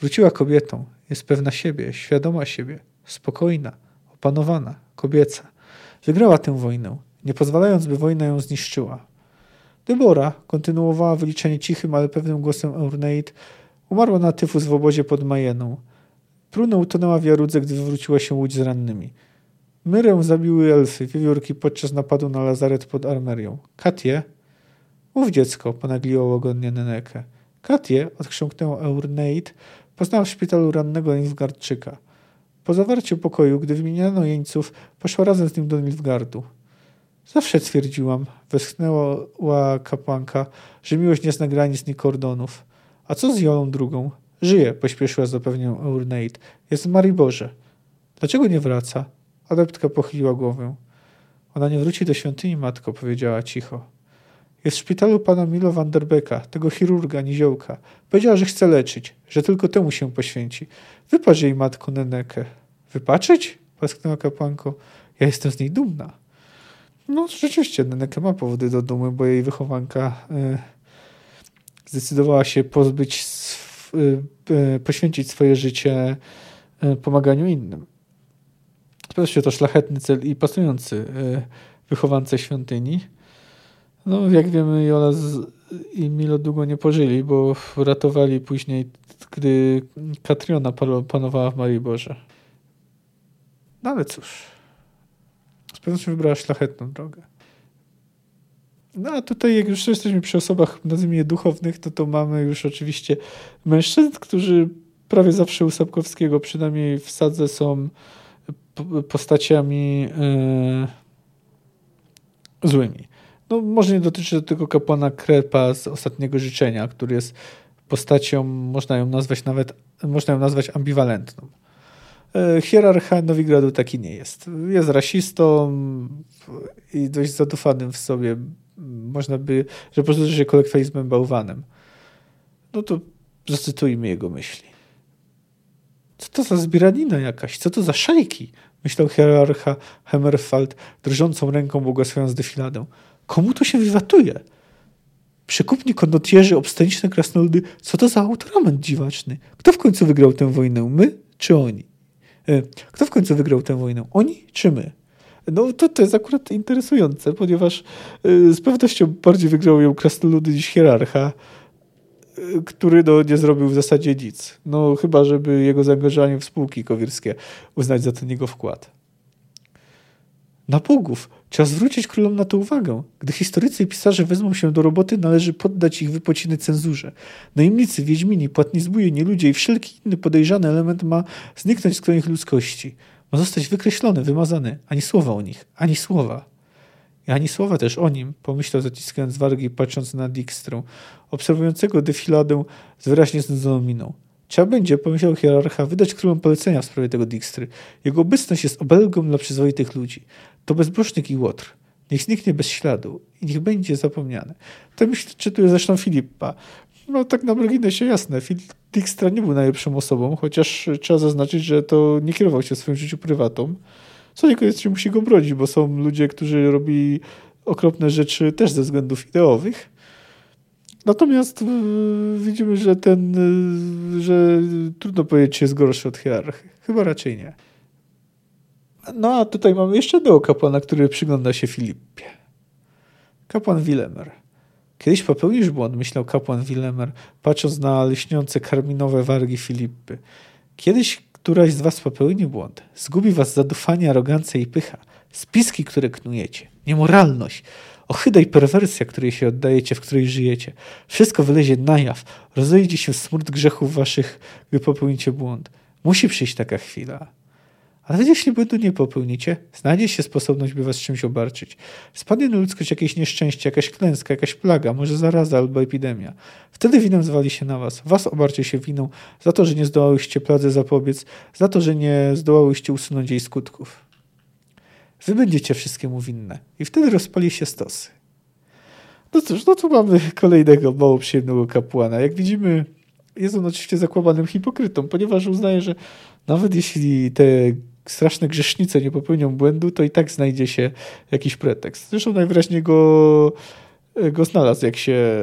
Wróciła kobietą, jest pewna siebie, świadoma siebie, spokojna, opanowana, kobieca. Wygrała tę wojnę, nie pozwalając, by wojna ją zniszczyła. Debora kontynuowała wyliczenie cichym, ale pewnym głosem Eurneid. Umarła na tyfus w obozie pod Majeną. Pruna utonęła w Jarudze, gdy wywróciła się łódź z rannymi. Myrę zabiły elfy, wiewiórki podczas napadu na lazaret pod Armerią. Katie? Mów dziecko, ponagliło łagodnie Nenekę. Katie, odchrząknęła Eurneid, poznała w szpitalu rannego Nilfgardczyka. Po zawarciu pokoju, gdy wymieniano jeńców, poszła razem z nim do Nilfgardu. Zawsze twierdziłam, westchnęła kapłanka, że miłość nie zna granic ni kordonów. A co z Jolą drugą? Żyje, pośpieszyła zapewnię Eurneid. Jest w Mariborze. Dlaczego nie wraca? Adeptka pochyliła głowę. Ona nie wróci do świątyni, matko, powiedziała cicho. Jest w szpitalu pana Milo van der Becka, tego chirurga, niziołka. Powiedziała, że chce leczyć, że tylko temu się poświęci. Wypacz jej, matko, Nenekę. Wypaczyć? Pasknęła kapłanko. Ja jestem z niej dumna. No rzeczywiście, Neneke ma powody do dumy, bo jej wychowanka y, zdecydowała się pozbyć, y, y, poświęcić swoje życie pomaganiu innym. Oczywiście to szlachetny cel i pasujący wychowance świątyni. No, jak wiemy, Jola i Milo długo nie pożyli, bo ratowali później, gdy Katriona panowała w Marii Boże. No ale cóż, z pewnością wybrała szlachetną drogę. No a tutaj, jak już jesteśmy przy osobach, nazwijmy je duchownych, to to mamy już oczywiście mężczyzn, którzy prawie zawsze u Sapkowskiego, przynajmniej w sadze, są postaciami yy, złymi. No, może nie dotyczy to tylko kapłana Krepa z Ostatniego Życzenia, który jest postacią, można ją nazwać nawet, można ją nazwać ambiwalentną. E, hierarcha Nowigradu taki nie jest. Jest rasistą i dość zadufanym w sobie. Można by, że posłuży się kolokwializmem bałwanem. No to zacytujmy jego myśli. Co to za zbieranina jakaś? Co to za szejki? Myślał hierarcha Hemmerfeld, drżącą ręką błogosławiąc defiladę. Komu to się wywatuje? Przekupni kondotierzy, obstaniczne krasnoludy, co to za autorament dziwaczny? Kto w końcu wygrał tę wojnę? My czy oni? E, kto w końcu wygrał tę wojnę? Oni czy my? No to, to jest akurat interesujące, ponieważ e, z pewnością bardziej wygrał ją krasnoludy niż hierarcha, który no, nie zrobił w zasadzie nic. No chyba, żeby jego zaangażowanie w spółki kowirskie uznać za ten jego wkład. Na bogów! Trzeba zwrócić królom na to uwagę. Gdy historycy i pisarze wezmą się do roboty, należy poddać ich wypociny cenzurze. Najemnicy, wiedźmini, płatni zbóje, nieludzie i wszelki inny podejrzany element ma zniknąć z ich ludzkości. Ma zostać wykreślony, wymazany. Ani słowa o nich, ani słowa. I ani słowa też o nim, pomyślał zaciskając wargi i patrząc na Dijkstrę, obserwującego defiladę z wyraźnie znudzoną miną. Trzeba będzie, pomyślał hierarcha, wydać królom polecenia w sprawie tego Dijkstry. Jego obecność jest obelgą dla przyzwoitych ludzi. To bezbożnik i łotr. Niech zniknie bez śladu i niech będzie zapomniany. To myślę, czytuję zresztą Filipa. No tak na marginesie jasne, Filip Dijkstra nie był najlepszą osobą, chociaż trzeba zaznaczyć, że to nie kierował się w swoim życiu prywatą, co niekoniecznie musi go bronić, bo są ludzie, którzy robi okropne rzeczy też ze względów ideowych. Natomiast widzimy, że ten, że trudno powiedzieć, jest gorszy od hierarchii. Chyba raczej nie. No a tutaj mamy jeszcze jednego kapłana, który przygląda się Filipie. Kapłan Wilemer. Kiedyś popełnisz błąd, myślał kapłan Wilemer, patrząc na lśniące karminowe wargi Filipy. Kiedyś któraś z was popełni błąd. Zgubi was zadufanie, arogancja i pycha. Spiski, które knujecie. Niemoralność. Ohyda i perwersja, której się oddajecie, w której żyjecie. Wszystko wylezie na jaw. Rozejdzie się smród grzechów waszych, gdy popełnicie błąd. Musi przyjść taka chwila. Ale jeśli błędu nie popełnicie, znajdzie się sposobność, by was czymś obarczyć. Spadnie na ludzkość jakieś nieszczęście, jakaś klęska, jakaś plaga, może zaraza albo epidemia. Wtedy winem zwali się na was. Was obarczy się winą za to, że nie zdołałyście pladze zapobiec, za to, że nie zdołałyście usunąć jej skutków. Wy będziecie wszystkiemu winne. I wtedy rozpali się stosy. No cóż, no tu mamy kolejnego mało przyjemnego kapłana. Jak widzimy, jest on oczywiście zakłamanym hipokrytą, ponieważ uznaje, że nawet jeśli te straszne grzesznice nie popełnią błędu, to i tak znajdzie się jakiś pretekst. Zresztą najwyraźniej go, go znalazł, jak się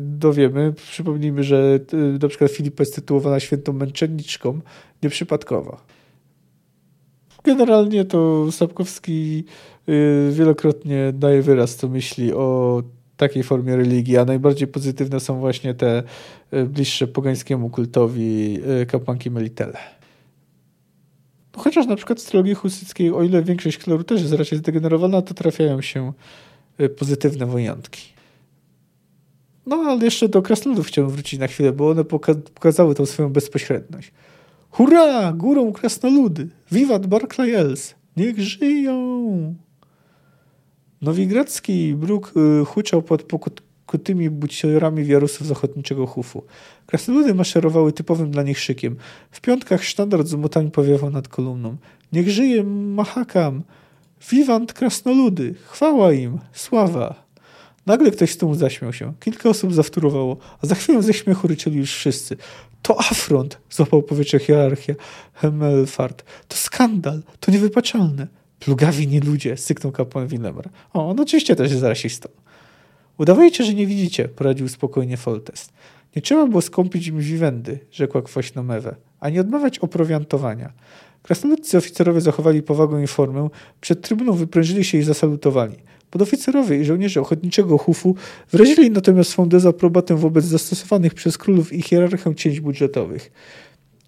dowiemy. Przypomnijmy, że na przykład Filipa jest tytułowana świętą męczenniczką, nieprzypadkowa. Generalnie to Sapkowski wielokrotnie daje wyraz, co myśli o takiej formie religii, a najbardziej pozytywne są właśnie te bliższe pogańskiemu kultowi kapłanki Melitele. Chociaż na przykład w trylogii husyckiej, o ile większość kleru też jest raczej zdegenerowana, to trafiają się pozytywne wyjątki. No ale jeszcze do krasnoludów chciałem wrócić na chwilę, bo one pokazały tą swoją bezpośredność. Hurra! Górą krasnoludy! Wiwat Barclayels! Niech żyją! Nowigradzki bruk y, huczał pod pokutymi buciorami wiarusów z ochotniczego hufu. Krasnoludy maszerowały typowym dla nich szykiem. W piątkach sztandard z powiewał nad kolumną. Niech żyje Mahakam! Wiwant krasnoludy! Chwała im! Sława! Nagle ktoś z tłumu zaśmiał się. Kilka osób zawtórowało, a za chwilę ze śmiechu ryczeli już wszyscy. To afront, złapał powietrze hierarchia Hemmelfart. To skandal, to niewypaczalne. Plugawi nie ludzie, syknął kapłan Willemer. O, on oczywiście też jest rasistą. Udawajcie, że nie widzicie, poradził spokojnie Foltest. Nie trzeba było skąpić im wiwendy, rzekła kwaśno Mewe, ani odmawiać oprowiantowania. Krasnoludcy oficerowie zachowali powagę i formę, przed trybuną wyprężyli się i zasalutowali. Podoficerowie i żołnierze ochotniczego hufu wyrazili natomiast swą dezaprobatę wobec zastosowanych przez królów i hierarchę cięć budżetowych.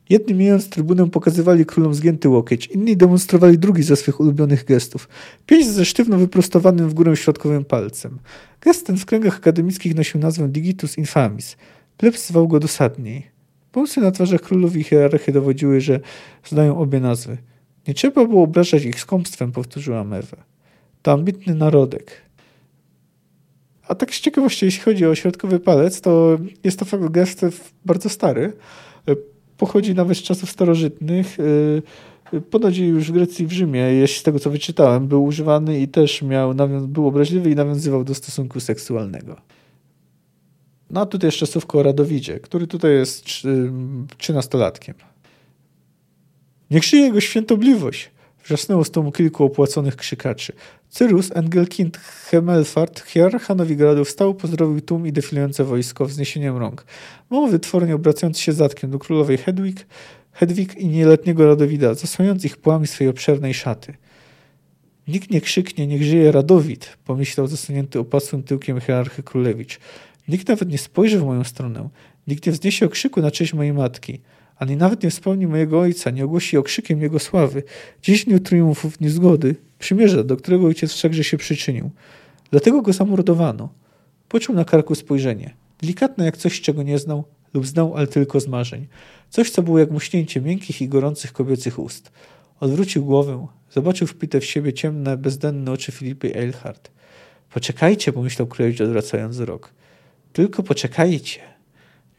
Jedni mijając trybunę pokazywali królom zgięty łokieć, inni demonstrowali drugi ze swych ulubionych gestów. Pięść ze sztywno wyprostowanym w górę środkowym palcem. Gest ten w kręgach akademickich nosił nazwę digitus infamis. Plebs zwał go dosadniej. Pomysły na twarzach królów i hierarchy dowodziły, że znają obie nazwy. Nie trzeba było obrażać ich skąpstwem, powtórzyła Mewe to ambitny narodek. A tak z ciekawości, jeśli chodzi o środkowy palec, to jest to gest bardzo stary. Pochodzi nawet z czasów starożytnych. Ponoć już w Grecji i w Rzymie, jeśli z tego co wyczytałem, był używany i też miał, był obraźliwy i nawiązywał do stosunku seksualnego. No a tutaj jeszcze słówko o Radowidzie, który tutaj jest trzynastolatkiem. Niech żyje jego świętobliwość, wrzasnęło z domu kilku opłaconych krzykaczy. Cyrus, Engelkind, Hemelfart, hierarcha Nowigradu wstał, pozdrowił tłum i defilujące wojsko wzniesieniem rąk. Mało wytwornie obracając się zatkiem do królowej Hedwig, Hedwig i nieletniego Radowida, zasłaniając ich płami swej obszernej szaty. Nikt nie krzyknie, niech żyje Radowid, pomyślał zasunięty opasłym tyłkiem hierarchy królewicz. Nikt nawet nie spojrzy w moją stronę. Nikt nie wzniesie okrzyku na cześć mojej matki ani nawet nie wspomni mojego ojca, nie ogłosi okrzykiem jego sławy. Dziś dniu triumfów, niezgody, przymierza, do którego ojciec wszakże się przyczynił. Dlatego go zamordowano. Poczuł na karku spojrzenie. Delikatne jak coś, czego nie znał lub znał, ale tylko z marzeń. Coś, co było jak muśnięcie miękkich i gorących kobiecych ust. Odwrócił głowę. Zobaczył wpite w siebie ciemne, bezdenne oczy Filipy Eilhart. Poczekajcie, pomyślał królewicz odwracając wzrok. Tylko poczekajcie.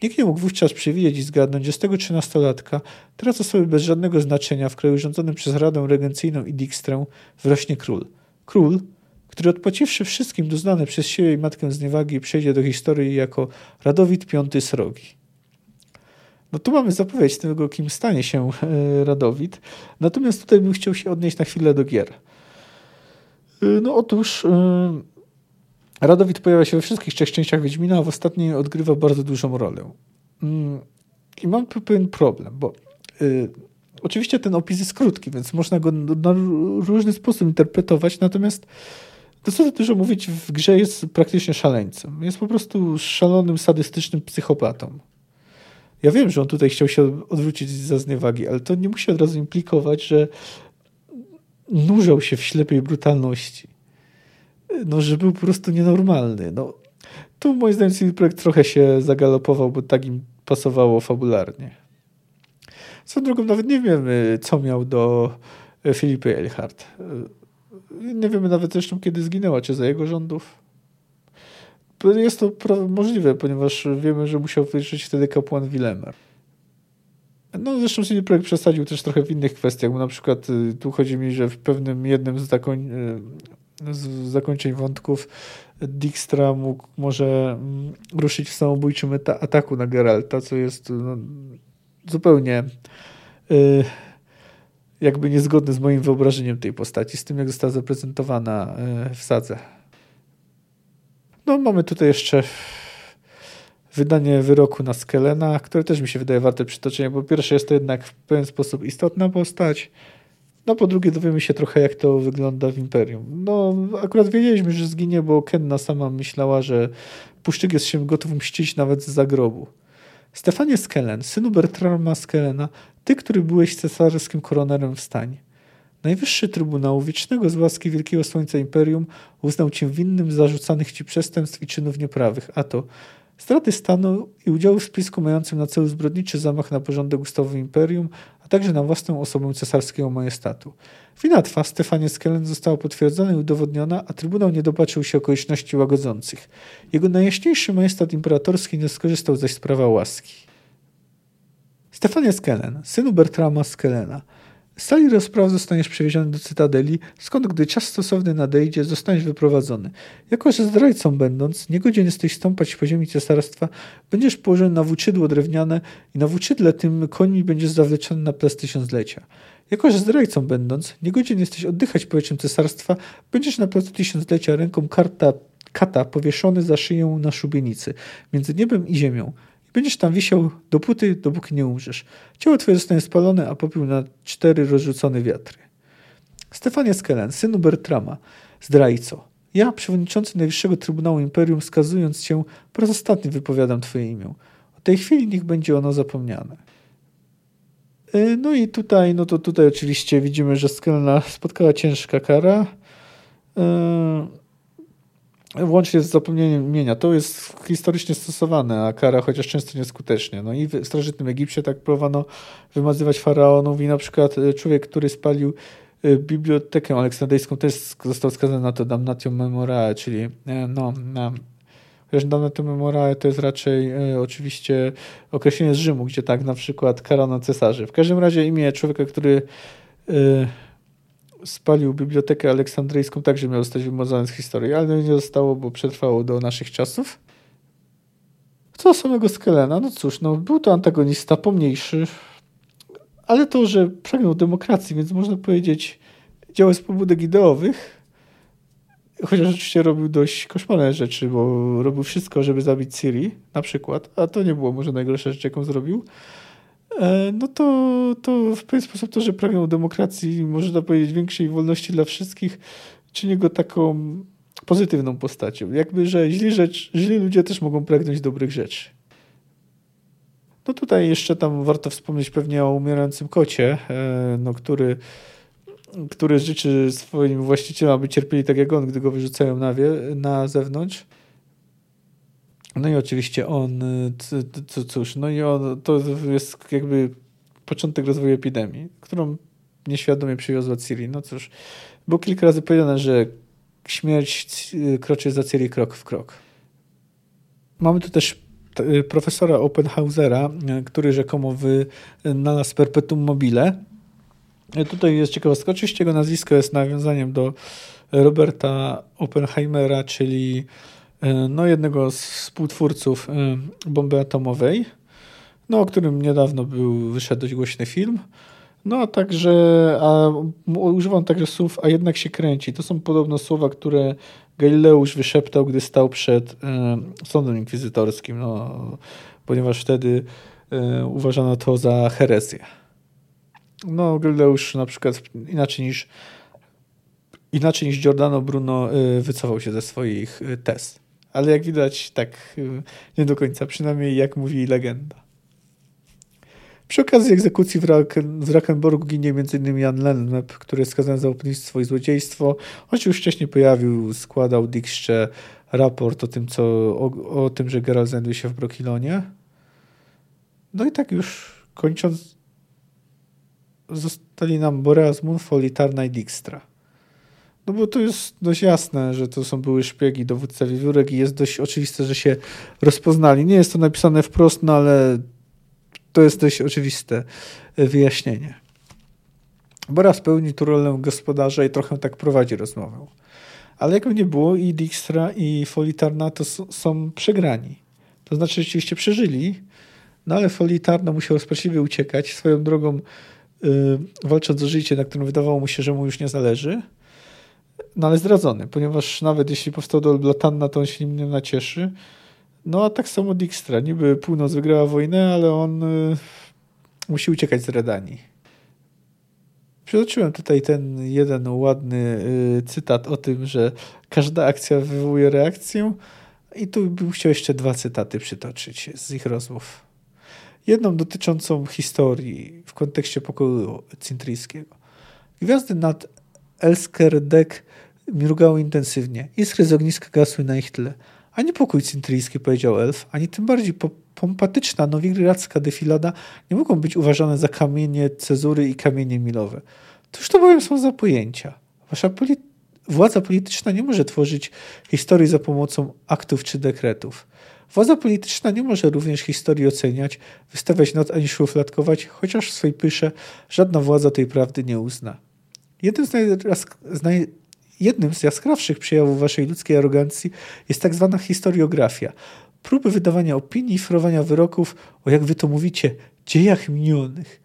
Nikt nie mógł wówczas przewidzieć i zgadnąć, że z tego trzynastolatka, teraz osoby bez żadnego znaczenia w kraju rządzonym przez Radę Regencyjną i Dijkstrę, wrośnie król. Król, który odpłaciwszy wszystkim doznane przez siebie i matkę zniewagi przejdzie do historii jako Radowid V Srogi. No tu mamy zapowiedź tego, kim stanie się e, Radowid. Natomiast tutaj bym chciał się odnieść na chwilę do gier. No otóż Radowid pojawia się we wszystkich trzech częściach Wiedźmina, a w ostatniej odgrywa bardzo dużą rolę. Mm, I mam pewien problem, bo y, oczywiście ten opis jest krótki, więc można go na różny sposób interpretować, natomiast dosyć dużo mówić w grze jest praktycznie szaleńcem. Jest po prostu szalonym, sadystycznym psychopatą. Ja wiem, że on tutaj chciał się odwrócić za zniewagi, ale to nie musi od razu implikować, że nurzał się w ślepej brutalności no, że był po prostu nienormalny. No, tu moim zdaniem CD Projekt trochę się zagalopował, bo tak im pasowało fabularnie. Co drugą, nawet nie wiemy, co miał do Filipy Eilhart. Nie wiemy nawet zresztą, kiedy zginęła, czy za jego rządów. Jest to możliwe, ponieważ wiemy, że musiał wyżyć wtedy kapłan Wilemer. No zresztą CD Projekt przesadził też trochę w innych kwestiach, bo na przykład y, tu chodzi mi, że w pewnym jednym z takoń, y, z zakończeń wątków Dijkstra mógł może mm, ruszyć w samobójczym ataku na Geralta, co jest no, zupełnie y, jakby niezgodne z moim wyobrażeniem tej postaci, z tym jak została zaprezentowana y, w sadze. No mamy tutaj jeszcze wydanie wyroku na Skelena, które też mi się wydaje warte przytoczenia, bo pierwsze jest to jednak w pewien sposób istotna postać, no po drugie dowiemy się trochę, jak to wygląda w Imperium. No akurat wiedzieliśmy, że zginie, bo Kenna sama myślała, że Puszczyk jest się gotów mścić nawet z zagrobu. Stefanie Skellen, synu Bertrama Skellena, ty, który byłeś cesarskim koronerem w stanie. Najwyższy Trybunał Wiecznego z łaski Wielkiego Słońca Imperium uznał cię winnym zarzucanych ci przestępstw i czynów nieprawych, a to straty stanu i udziału w spisku mającym na celu zbrodniczy zamach na porządek ustawy Imperium, a także na własną osobę cesarskiego majestatu. Wina twa Stefanie Skellen została potwierdzona i udowodniona, a Trybunał nie dopatrzył się okoliczności łagodzących. Jego najjaśniejszy majestat imperatorski nie skorzystał zaś z prawa łaski. Stefanie Skellen, synu Bertrama Skellena, z sali rozpraw zostaniesz przewieziony do Cytadeli, skąd gdy czas stosowny nadejdzie, zostaniesz wyprowadzony. Jako, że zdrajcą będąc, niegodzien jesteś stąpać po ziemi cesarstwa, będziesz położony na włóczydło drewniane i na włóczydle tym końmi będziesz zawleczony na plac tysiąclecia. Jako, że zdrajcą będąc, niegodzien jesteś oddychać powietrzem cesarstwa, będziesz na placu tysiąclecia ręką karta, kata powieszony za szyję na szubienicy, między niebem i ziemią. Będziesz tam wisiał dopóty, dopóki nie umrzesz. Ciało twoje zostanie spalone, a popiół na cztery rozrzucone wiatry. Stefania Skelen, synu Bertrama, zdrajco. Ja, przewodniczący Najwyższego Trybunału Imperium, skazując cię, po raz ostatni wypowiadam twoje imię. Od tej chwili niech będzie ono zapomniane. E, no i tutaj, no to tutaj oczywiście widzimy, że Skelna spotkała ciężka kara. E, Łącznie z zapomnieniem imienia. To jest historycznie stosowane, a kara chociaż często nieskutecznie. No i w starożytnym Egipcie tak próbowano wymazywać faraonów i na przykład e, człowiek, który spalił e, bibliotekę aleksandryjską też został skazany na to damnatium memorae, czyli e, no, na, chociaż damnatium memorae to jest raczej e, oczywiście określenie z Rzymu, gdzie tak na przykład karano cesarzy. W każdym razie imię człowieka, który e, spalił bibliotekę aleksandryjską, także miał zostać wymazany z historii, ale nie zostało, bo przetrwało do naszych czasów. Co do samego Skelena, no cóż, no, był to antagonista pomniejszy, ale to, że pragnął demokracji, więc można powiedzieć, działał z pobudek ideowych, chociaż oczywiście robił dość koszmarne rzeczy, bo robił wszystko, żeby zabić Ciri, na przykład, a to nie było może najgorsza rzecz, jaką zrobił. E, no to, to w pewien sposób to, że pragnął demokracji, można powiedzieć większej wolności dla wszystkich, czyni go taką pozytywną postacią. Jakby, że źli, rzecz, źli ludzie też mogą pragnąć dobrych rzeczy. No tutaj jeszcze tam warto wspomnieć pewnie o umierającym kocie, e, no, który, który życzy swoim właścicielom, aby cierpieli tak jak on, gdy go wyrzucają na, wie, na zewnątrz. No i oczywiście on, co, cóż, no i on, to jest jakby początek rozwoju epidemii, którą nieświadomie przywiozła Ciri. No cóż, było kilka razy powiedziane, że śmierć kroczy za Ciri krok w krok. Mamy tu też profesora Oppenhausera, który rzekomo wynalazł perpetuum mobile. Tutaj jest ciekawostka. Oczywiście jego nazwisko jest nawiązaniem do Roberta Oppenheimera, czyli no, jednego z współtwórców e, bomby atomowej, no, o którym niedawno był, wyszedł dość głośny film. No także, a, używam także słów, a jednak się kręci. To są podobno słowa, które Galileusz wyszeptał, gdy stał przed e, sądem inkwizytorskim, no, ponieważ wtedy e, uważano to za herezję. No, Galileusz na przykład inaczej niż inaczej niż Giordano Bruno e, wycofał się ze swoich e, tez. Ale jak widać, tak e, nie do końca, przynajmniej jak mówi legenda. Przy okazji egzekucji w, Raken, Rakenborgu ginie m.in. Jan Lennep, który jest skazany za opóźnictwo i złodziejstwo. Się już wcześniej pojawił, składał Dijkstrze raport o tym, co, o, o tym, że Geralt znajduje się w Brokilonie. No i tak już kończąc, zostali nam Boreas Munfol i Tarna i Dijkstra. No bo to jest dość jasne, że to są były szpiegi dowódca wiewiórek i jest dość oczywiste, że się rozpoznali. Nie jest to napisane wprost, no ale to jest dość oczywiste wyjaśnienie. Boraz pełni tu rolę gospodarza i trochę tak prowadzi rozmowę. Ale jakby nie było, i Dijkstra, i Folitarna to są przegrani. To znaczy, rzeczywiście przeżyli, no ale Folitarna musiał rozpaczliwie uciekać swoją drogą, yy, walcząc o życie, na którym wydawało mu się, że mu już nie zależy. No ale zdradzony, ponieważ nawet jeśli powstał do Blatanna, to on się nim nie nacieszy. No a tak samo Dijkstra. Niby północ wygrała wojnę, ale on y, musi uciekać z Redanii. Przytoczyłem tutaj ten jeden ładny y, cytat o tym, że każda akcja wywołuje reakcję. I tu bym chciał jeszcze dwa cytaty przytoczyć z ich rozmów. Jedną dotyczącą historii w kontekście pokoju cintryjskiego. Gwiazdy nad Elskerdek mrugały intensywnie. Iskry z ogniska gasły na ich tle. Ani pokój cintryjski, powiedział elf, ani tym bardziej pompatyczna nowigradzka defilada nie mogą być uważane za kamienie cezury i kamienie milowe. Cóż to bowiem są za pojęcia? Wasza poli władza polityczna nie może tworzyć historii za pomocą aktów czy dekretów. Władza polityczna nie może również historii oceniać, wystawiać not ani szufladkować, chociaż w swej pysze żadna władza tej prawdy nie uzna. Jeden z, z naj Jednym z jaskrawszych przejawów waszej ludzkiej arogancji jest tak zwana historiografia. Próby wydawania opinii i wyroków o, jak wy to mówicie, dziejach minionych.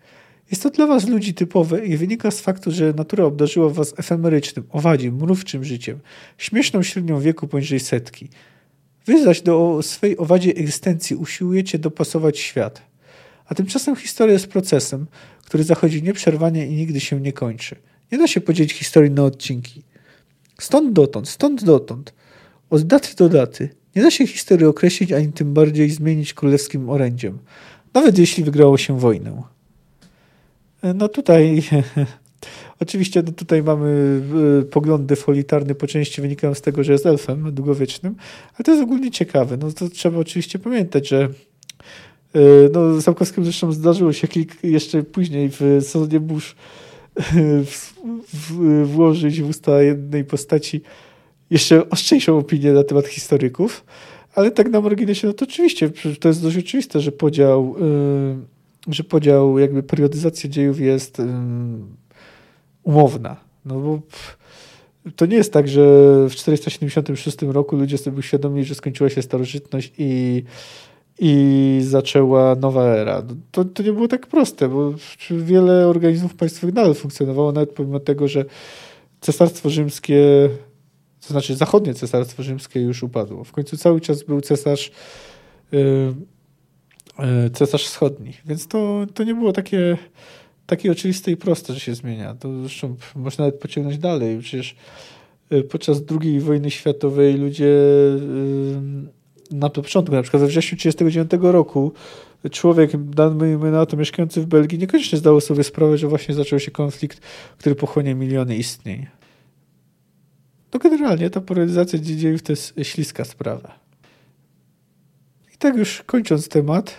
Jest to dla was ludzi typowe i wynika z faktu, że natura obdarzyła was efemerycznym, owadzim, mrówczym życiem, śmieszną średnią wieku poniżej setki. Wy zaś do swej owadzie egzystencji usiłujecie dopasować świat. A tymczasem historia jest procesem, który zachodzi nieprzerwanie i nigdy się nie kończy. Nie da się podzielić historii na odcinki. Stąd dotąd, stąd dotąd, od daty do daty. Nie da się historii określić, ani tym bardziej zmienić królewskim orędziem, nawet jeśli wygrało się wojnę. E, no tutaj, oczywiście no tutaj mamy e, poglądy folitarne po części wynikają z tego, że jest elfem długowiecznym, ale to jest ogólnie ciekawe. No to trzeba oczywiście pamiętać, że e, no, Sapkowskiemu zresztą zdarzyło się kilk, jeszcze później w sezonie Bush w, w, włożyć w usta jednej postaci jeszcze ostrzejszą opinię na temat historyków, ale tak na marginesie, no to oczywiście, to jest dość oczywiste, że podział, yy, że podział, jakby periodyzacja dziejów jest yy, umowna. No bo to nie jest tak, że w 476 roku ludzie sobie uświadomili, że skończyła się starożytność i i zaczęła nowa era. To, to nie było tak proste, bo wiele organizmów państwowych nadal funkcjonowało, nawet pomimo tego, że cesarstwo rzymskie, to znaczy zachodnie cesarstwo rzymskie już upadło. W końcu cały czas był cesarz yy, cesarz wschodni, więc to, to nie było takie, takie oczywiste i proste, że się zmienia. To zresztą można nawet pociągnąć dalej. Przecież y, podczas II wojny światowej ludzie yy, na początku, na przykład we wrześniu 1939 roku, człowiek, dajmy na to, mieszkający w Belgii, niekoniecznie zdawał sobie sprawę, że właśnie zaczął się konflikt, który pochłonie miliony istnień. No generalnie ta polaryzacja dziejów to jest śliska sprawa. I tak już kończąc temat,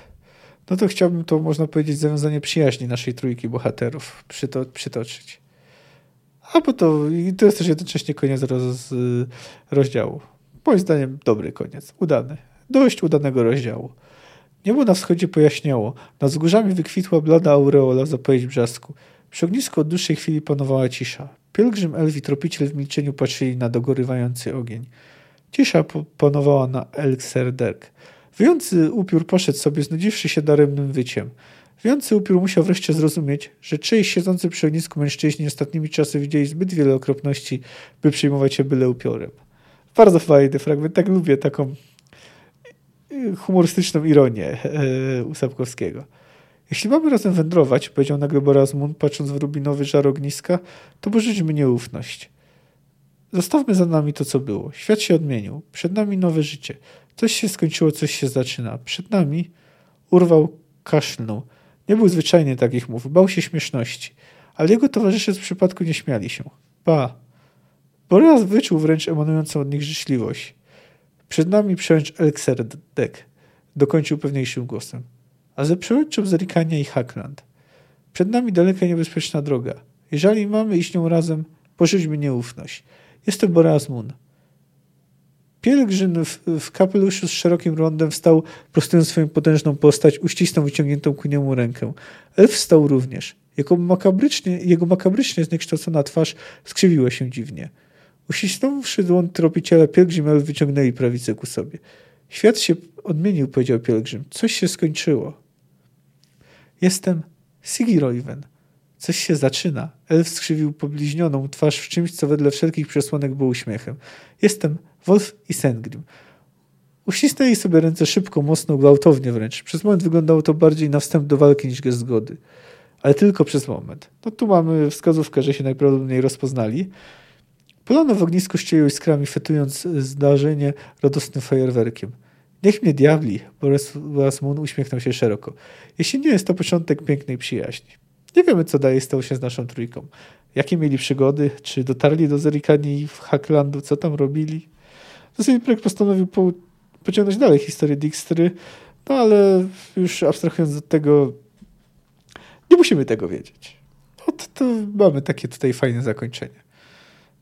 no to chciałbym to, można powiedzieć, zawiązanie przyjaźni naszej trójki bohaterów przyto przytoczyć. A bo to, i to jest też jednocześnie koniec roz, rozdziału. Moim zdaniem dobry koniec, udany. Dość udanego rozdziału. Niebo na wschodzie pojaśniało. Nad wzgórzami wykwitła blada aureola zapowiedź brzasku. Przy ognisku od dłuższej chwili panowała cisza. Pielgrzym, elf i tropiciel w milczeniu patrzyli na dogorywający ogień. Cisza panowała na Elkserderk. Wyjący upiór poszedł sobie, znudziwszy się daremnym wyciem. Wiący upiór musiał wreszcie zrozumieć, że czyjś siedzący przy ognisku mężczyźni ostatnimi czasy widzieli zbyt wiele okropności, by przyjmować się byle upiorem. Bardzo fajny fragment, tak lubię taką y, humorystyczną ironię yy. Jeśli mamy razem wędrować, powiedział nagle Borazmun, patrząc w rubinowy żar ogniska, to pożyczmy nieufność. Zostawmy za nami to, co było. Świat się odmienił. Przed nami nowe życie. Coś się skończyło, coś się zaczyna. Przed nami urwał, kaszlnął. Nie był zwyczajny takich mów, bał się śmieszności. Ale jego towarzysze z przypadku nie śmiali się. Ba. Boreas wyczuł wręcz emanującą od nich życzliwość. Przed nami przełęcz Elkserdek. Dokończył pewniejszym głosem. A ze przełęczą Zerikania i Hackland. Przed nami daleka niebezpieczna droga. Jeżeli mamy iść nią razem, pożyczmy nieufność. Jestem Boreas Moon. Pielgrzym w, w kapeluszu z szerokim rondem wstał, prostując swoją potężną postać, uścisnął wyciągniętą ku niemu rękę. Elf wstał również. Jego makabrycznie, jego makabrycznie zniekształcona twarz skrzywiła się dziwnie. Uścisnąwszy dłoń tropiciela, pielgrzym elf wyciągnęli prawicę ku sobie. Świat się odmienił, powiedział pielgrzym. Coś się skończyło. Jestem Sigiroiven. Coś się zaczyna. Elf skrzywił pobliźnioną twarz w czymś, co wedle wszelkich przesłanek było uśmiechem. Jestem Wolf i Sengrim. Uścisnęli sobie ręce szybko, mocno, gwałtownie wręcz. Przez moment wyglądało to bardziej na wstęp do walki niż gest zgody. Ale tylko przez moment. No tu mamy wskazówkę, że się najprawdopodobniej rozpoznali. Polano w ognisku ścielił iskrami, fetując zdarzenie radosnym fajerwerkiem. Niech mnie diabli, Boris Moon uśmiechnął się szeroko. Jeśli nie jest to początek pięknej przyjaźni. Nie wiemy, co dalej stało się z naszą trójką. Jakie mieli przygody? Czy dotarli do Zerikanii w Hacklandu? Co tam robili? Zasienprek postanowił po, pociągnąć dalej historię Dijkstry, no ale już abstrahując od tego, nie musimy tego wiedzieć. No to mamy takie tutaj fajne zakończenie.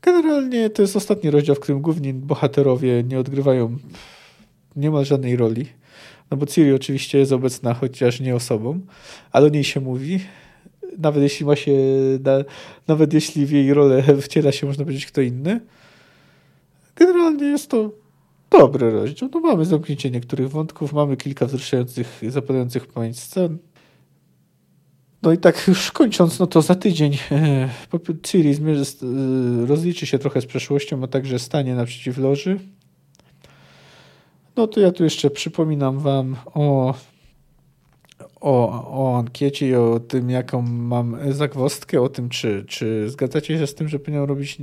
Generalnie to jest ostatni rozdział, w którym główni bohaterowie nie odgrywają niemal żadnej roli. No bo Ciri oczywiście jest obecna, chociaż nie osobą, ale o niej się mówi nawet jeśli ma się, nawet jeśli w jej rolę wciela się, można powiedzieć, kto inny. Generalnie jest to dobry rozdział. No mamy zamknięcie niektórych wątków, mamy kilka wzruszających, zapadających pamięć scen. No i tak już kończąc, no to za tydzień e, Ciri e, rozliczy się trochę z przeszłością, a także stanie naprzeciw loży. No to ja tu jeszcze przypominam wam o o, o ankiecie i o tym, jaką mam zagwostkę, o tym, czy, czy zgadzacie się z tym, że powinien robić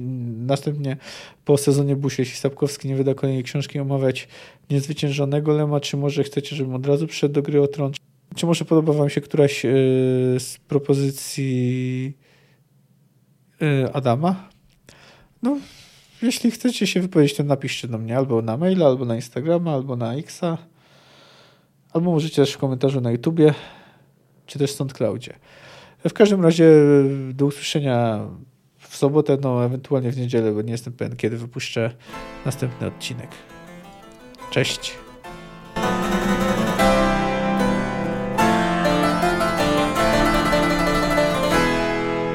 następnie po sezonie Busie, jeśli Sapkowski nie wyda kolejnej książki, omawiać niezwyciężonego Lema, czy może chcecie, żebym od razu przyszedł do gry o tron, czy może podoba wam się któraś yy, z propozycji yy, Adama? No, jeśli chcecie się wypowiedzieć, to napiszcie do mnie albo na maila, albo na Instagrama, albo na Xa. Albo możecie też w komentarzu na YouTubie, czy też SoundCloudzie. W każdym razie do usłyszenia w sobotę, no ewentualnie w niedzielę, bo nie jestem pewien, kiedy wypuszczę następny odcinek. Cześć!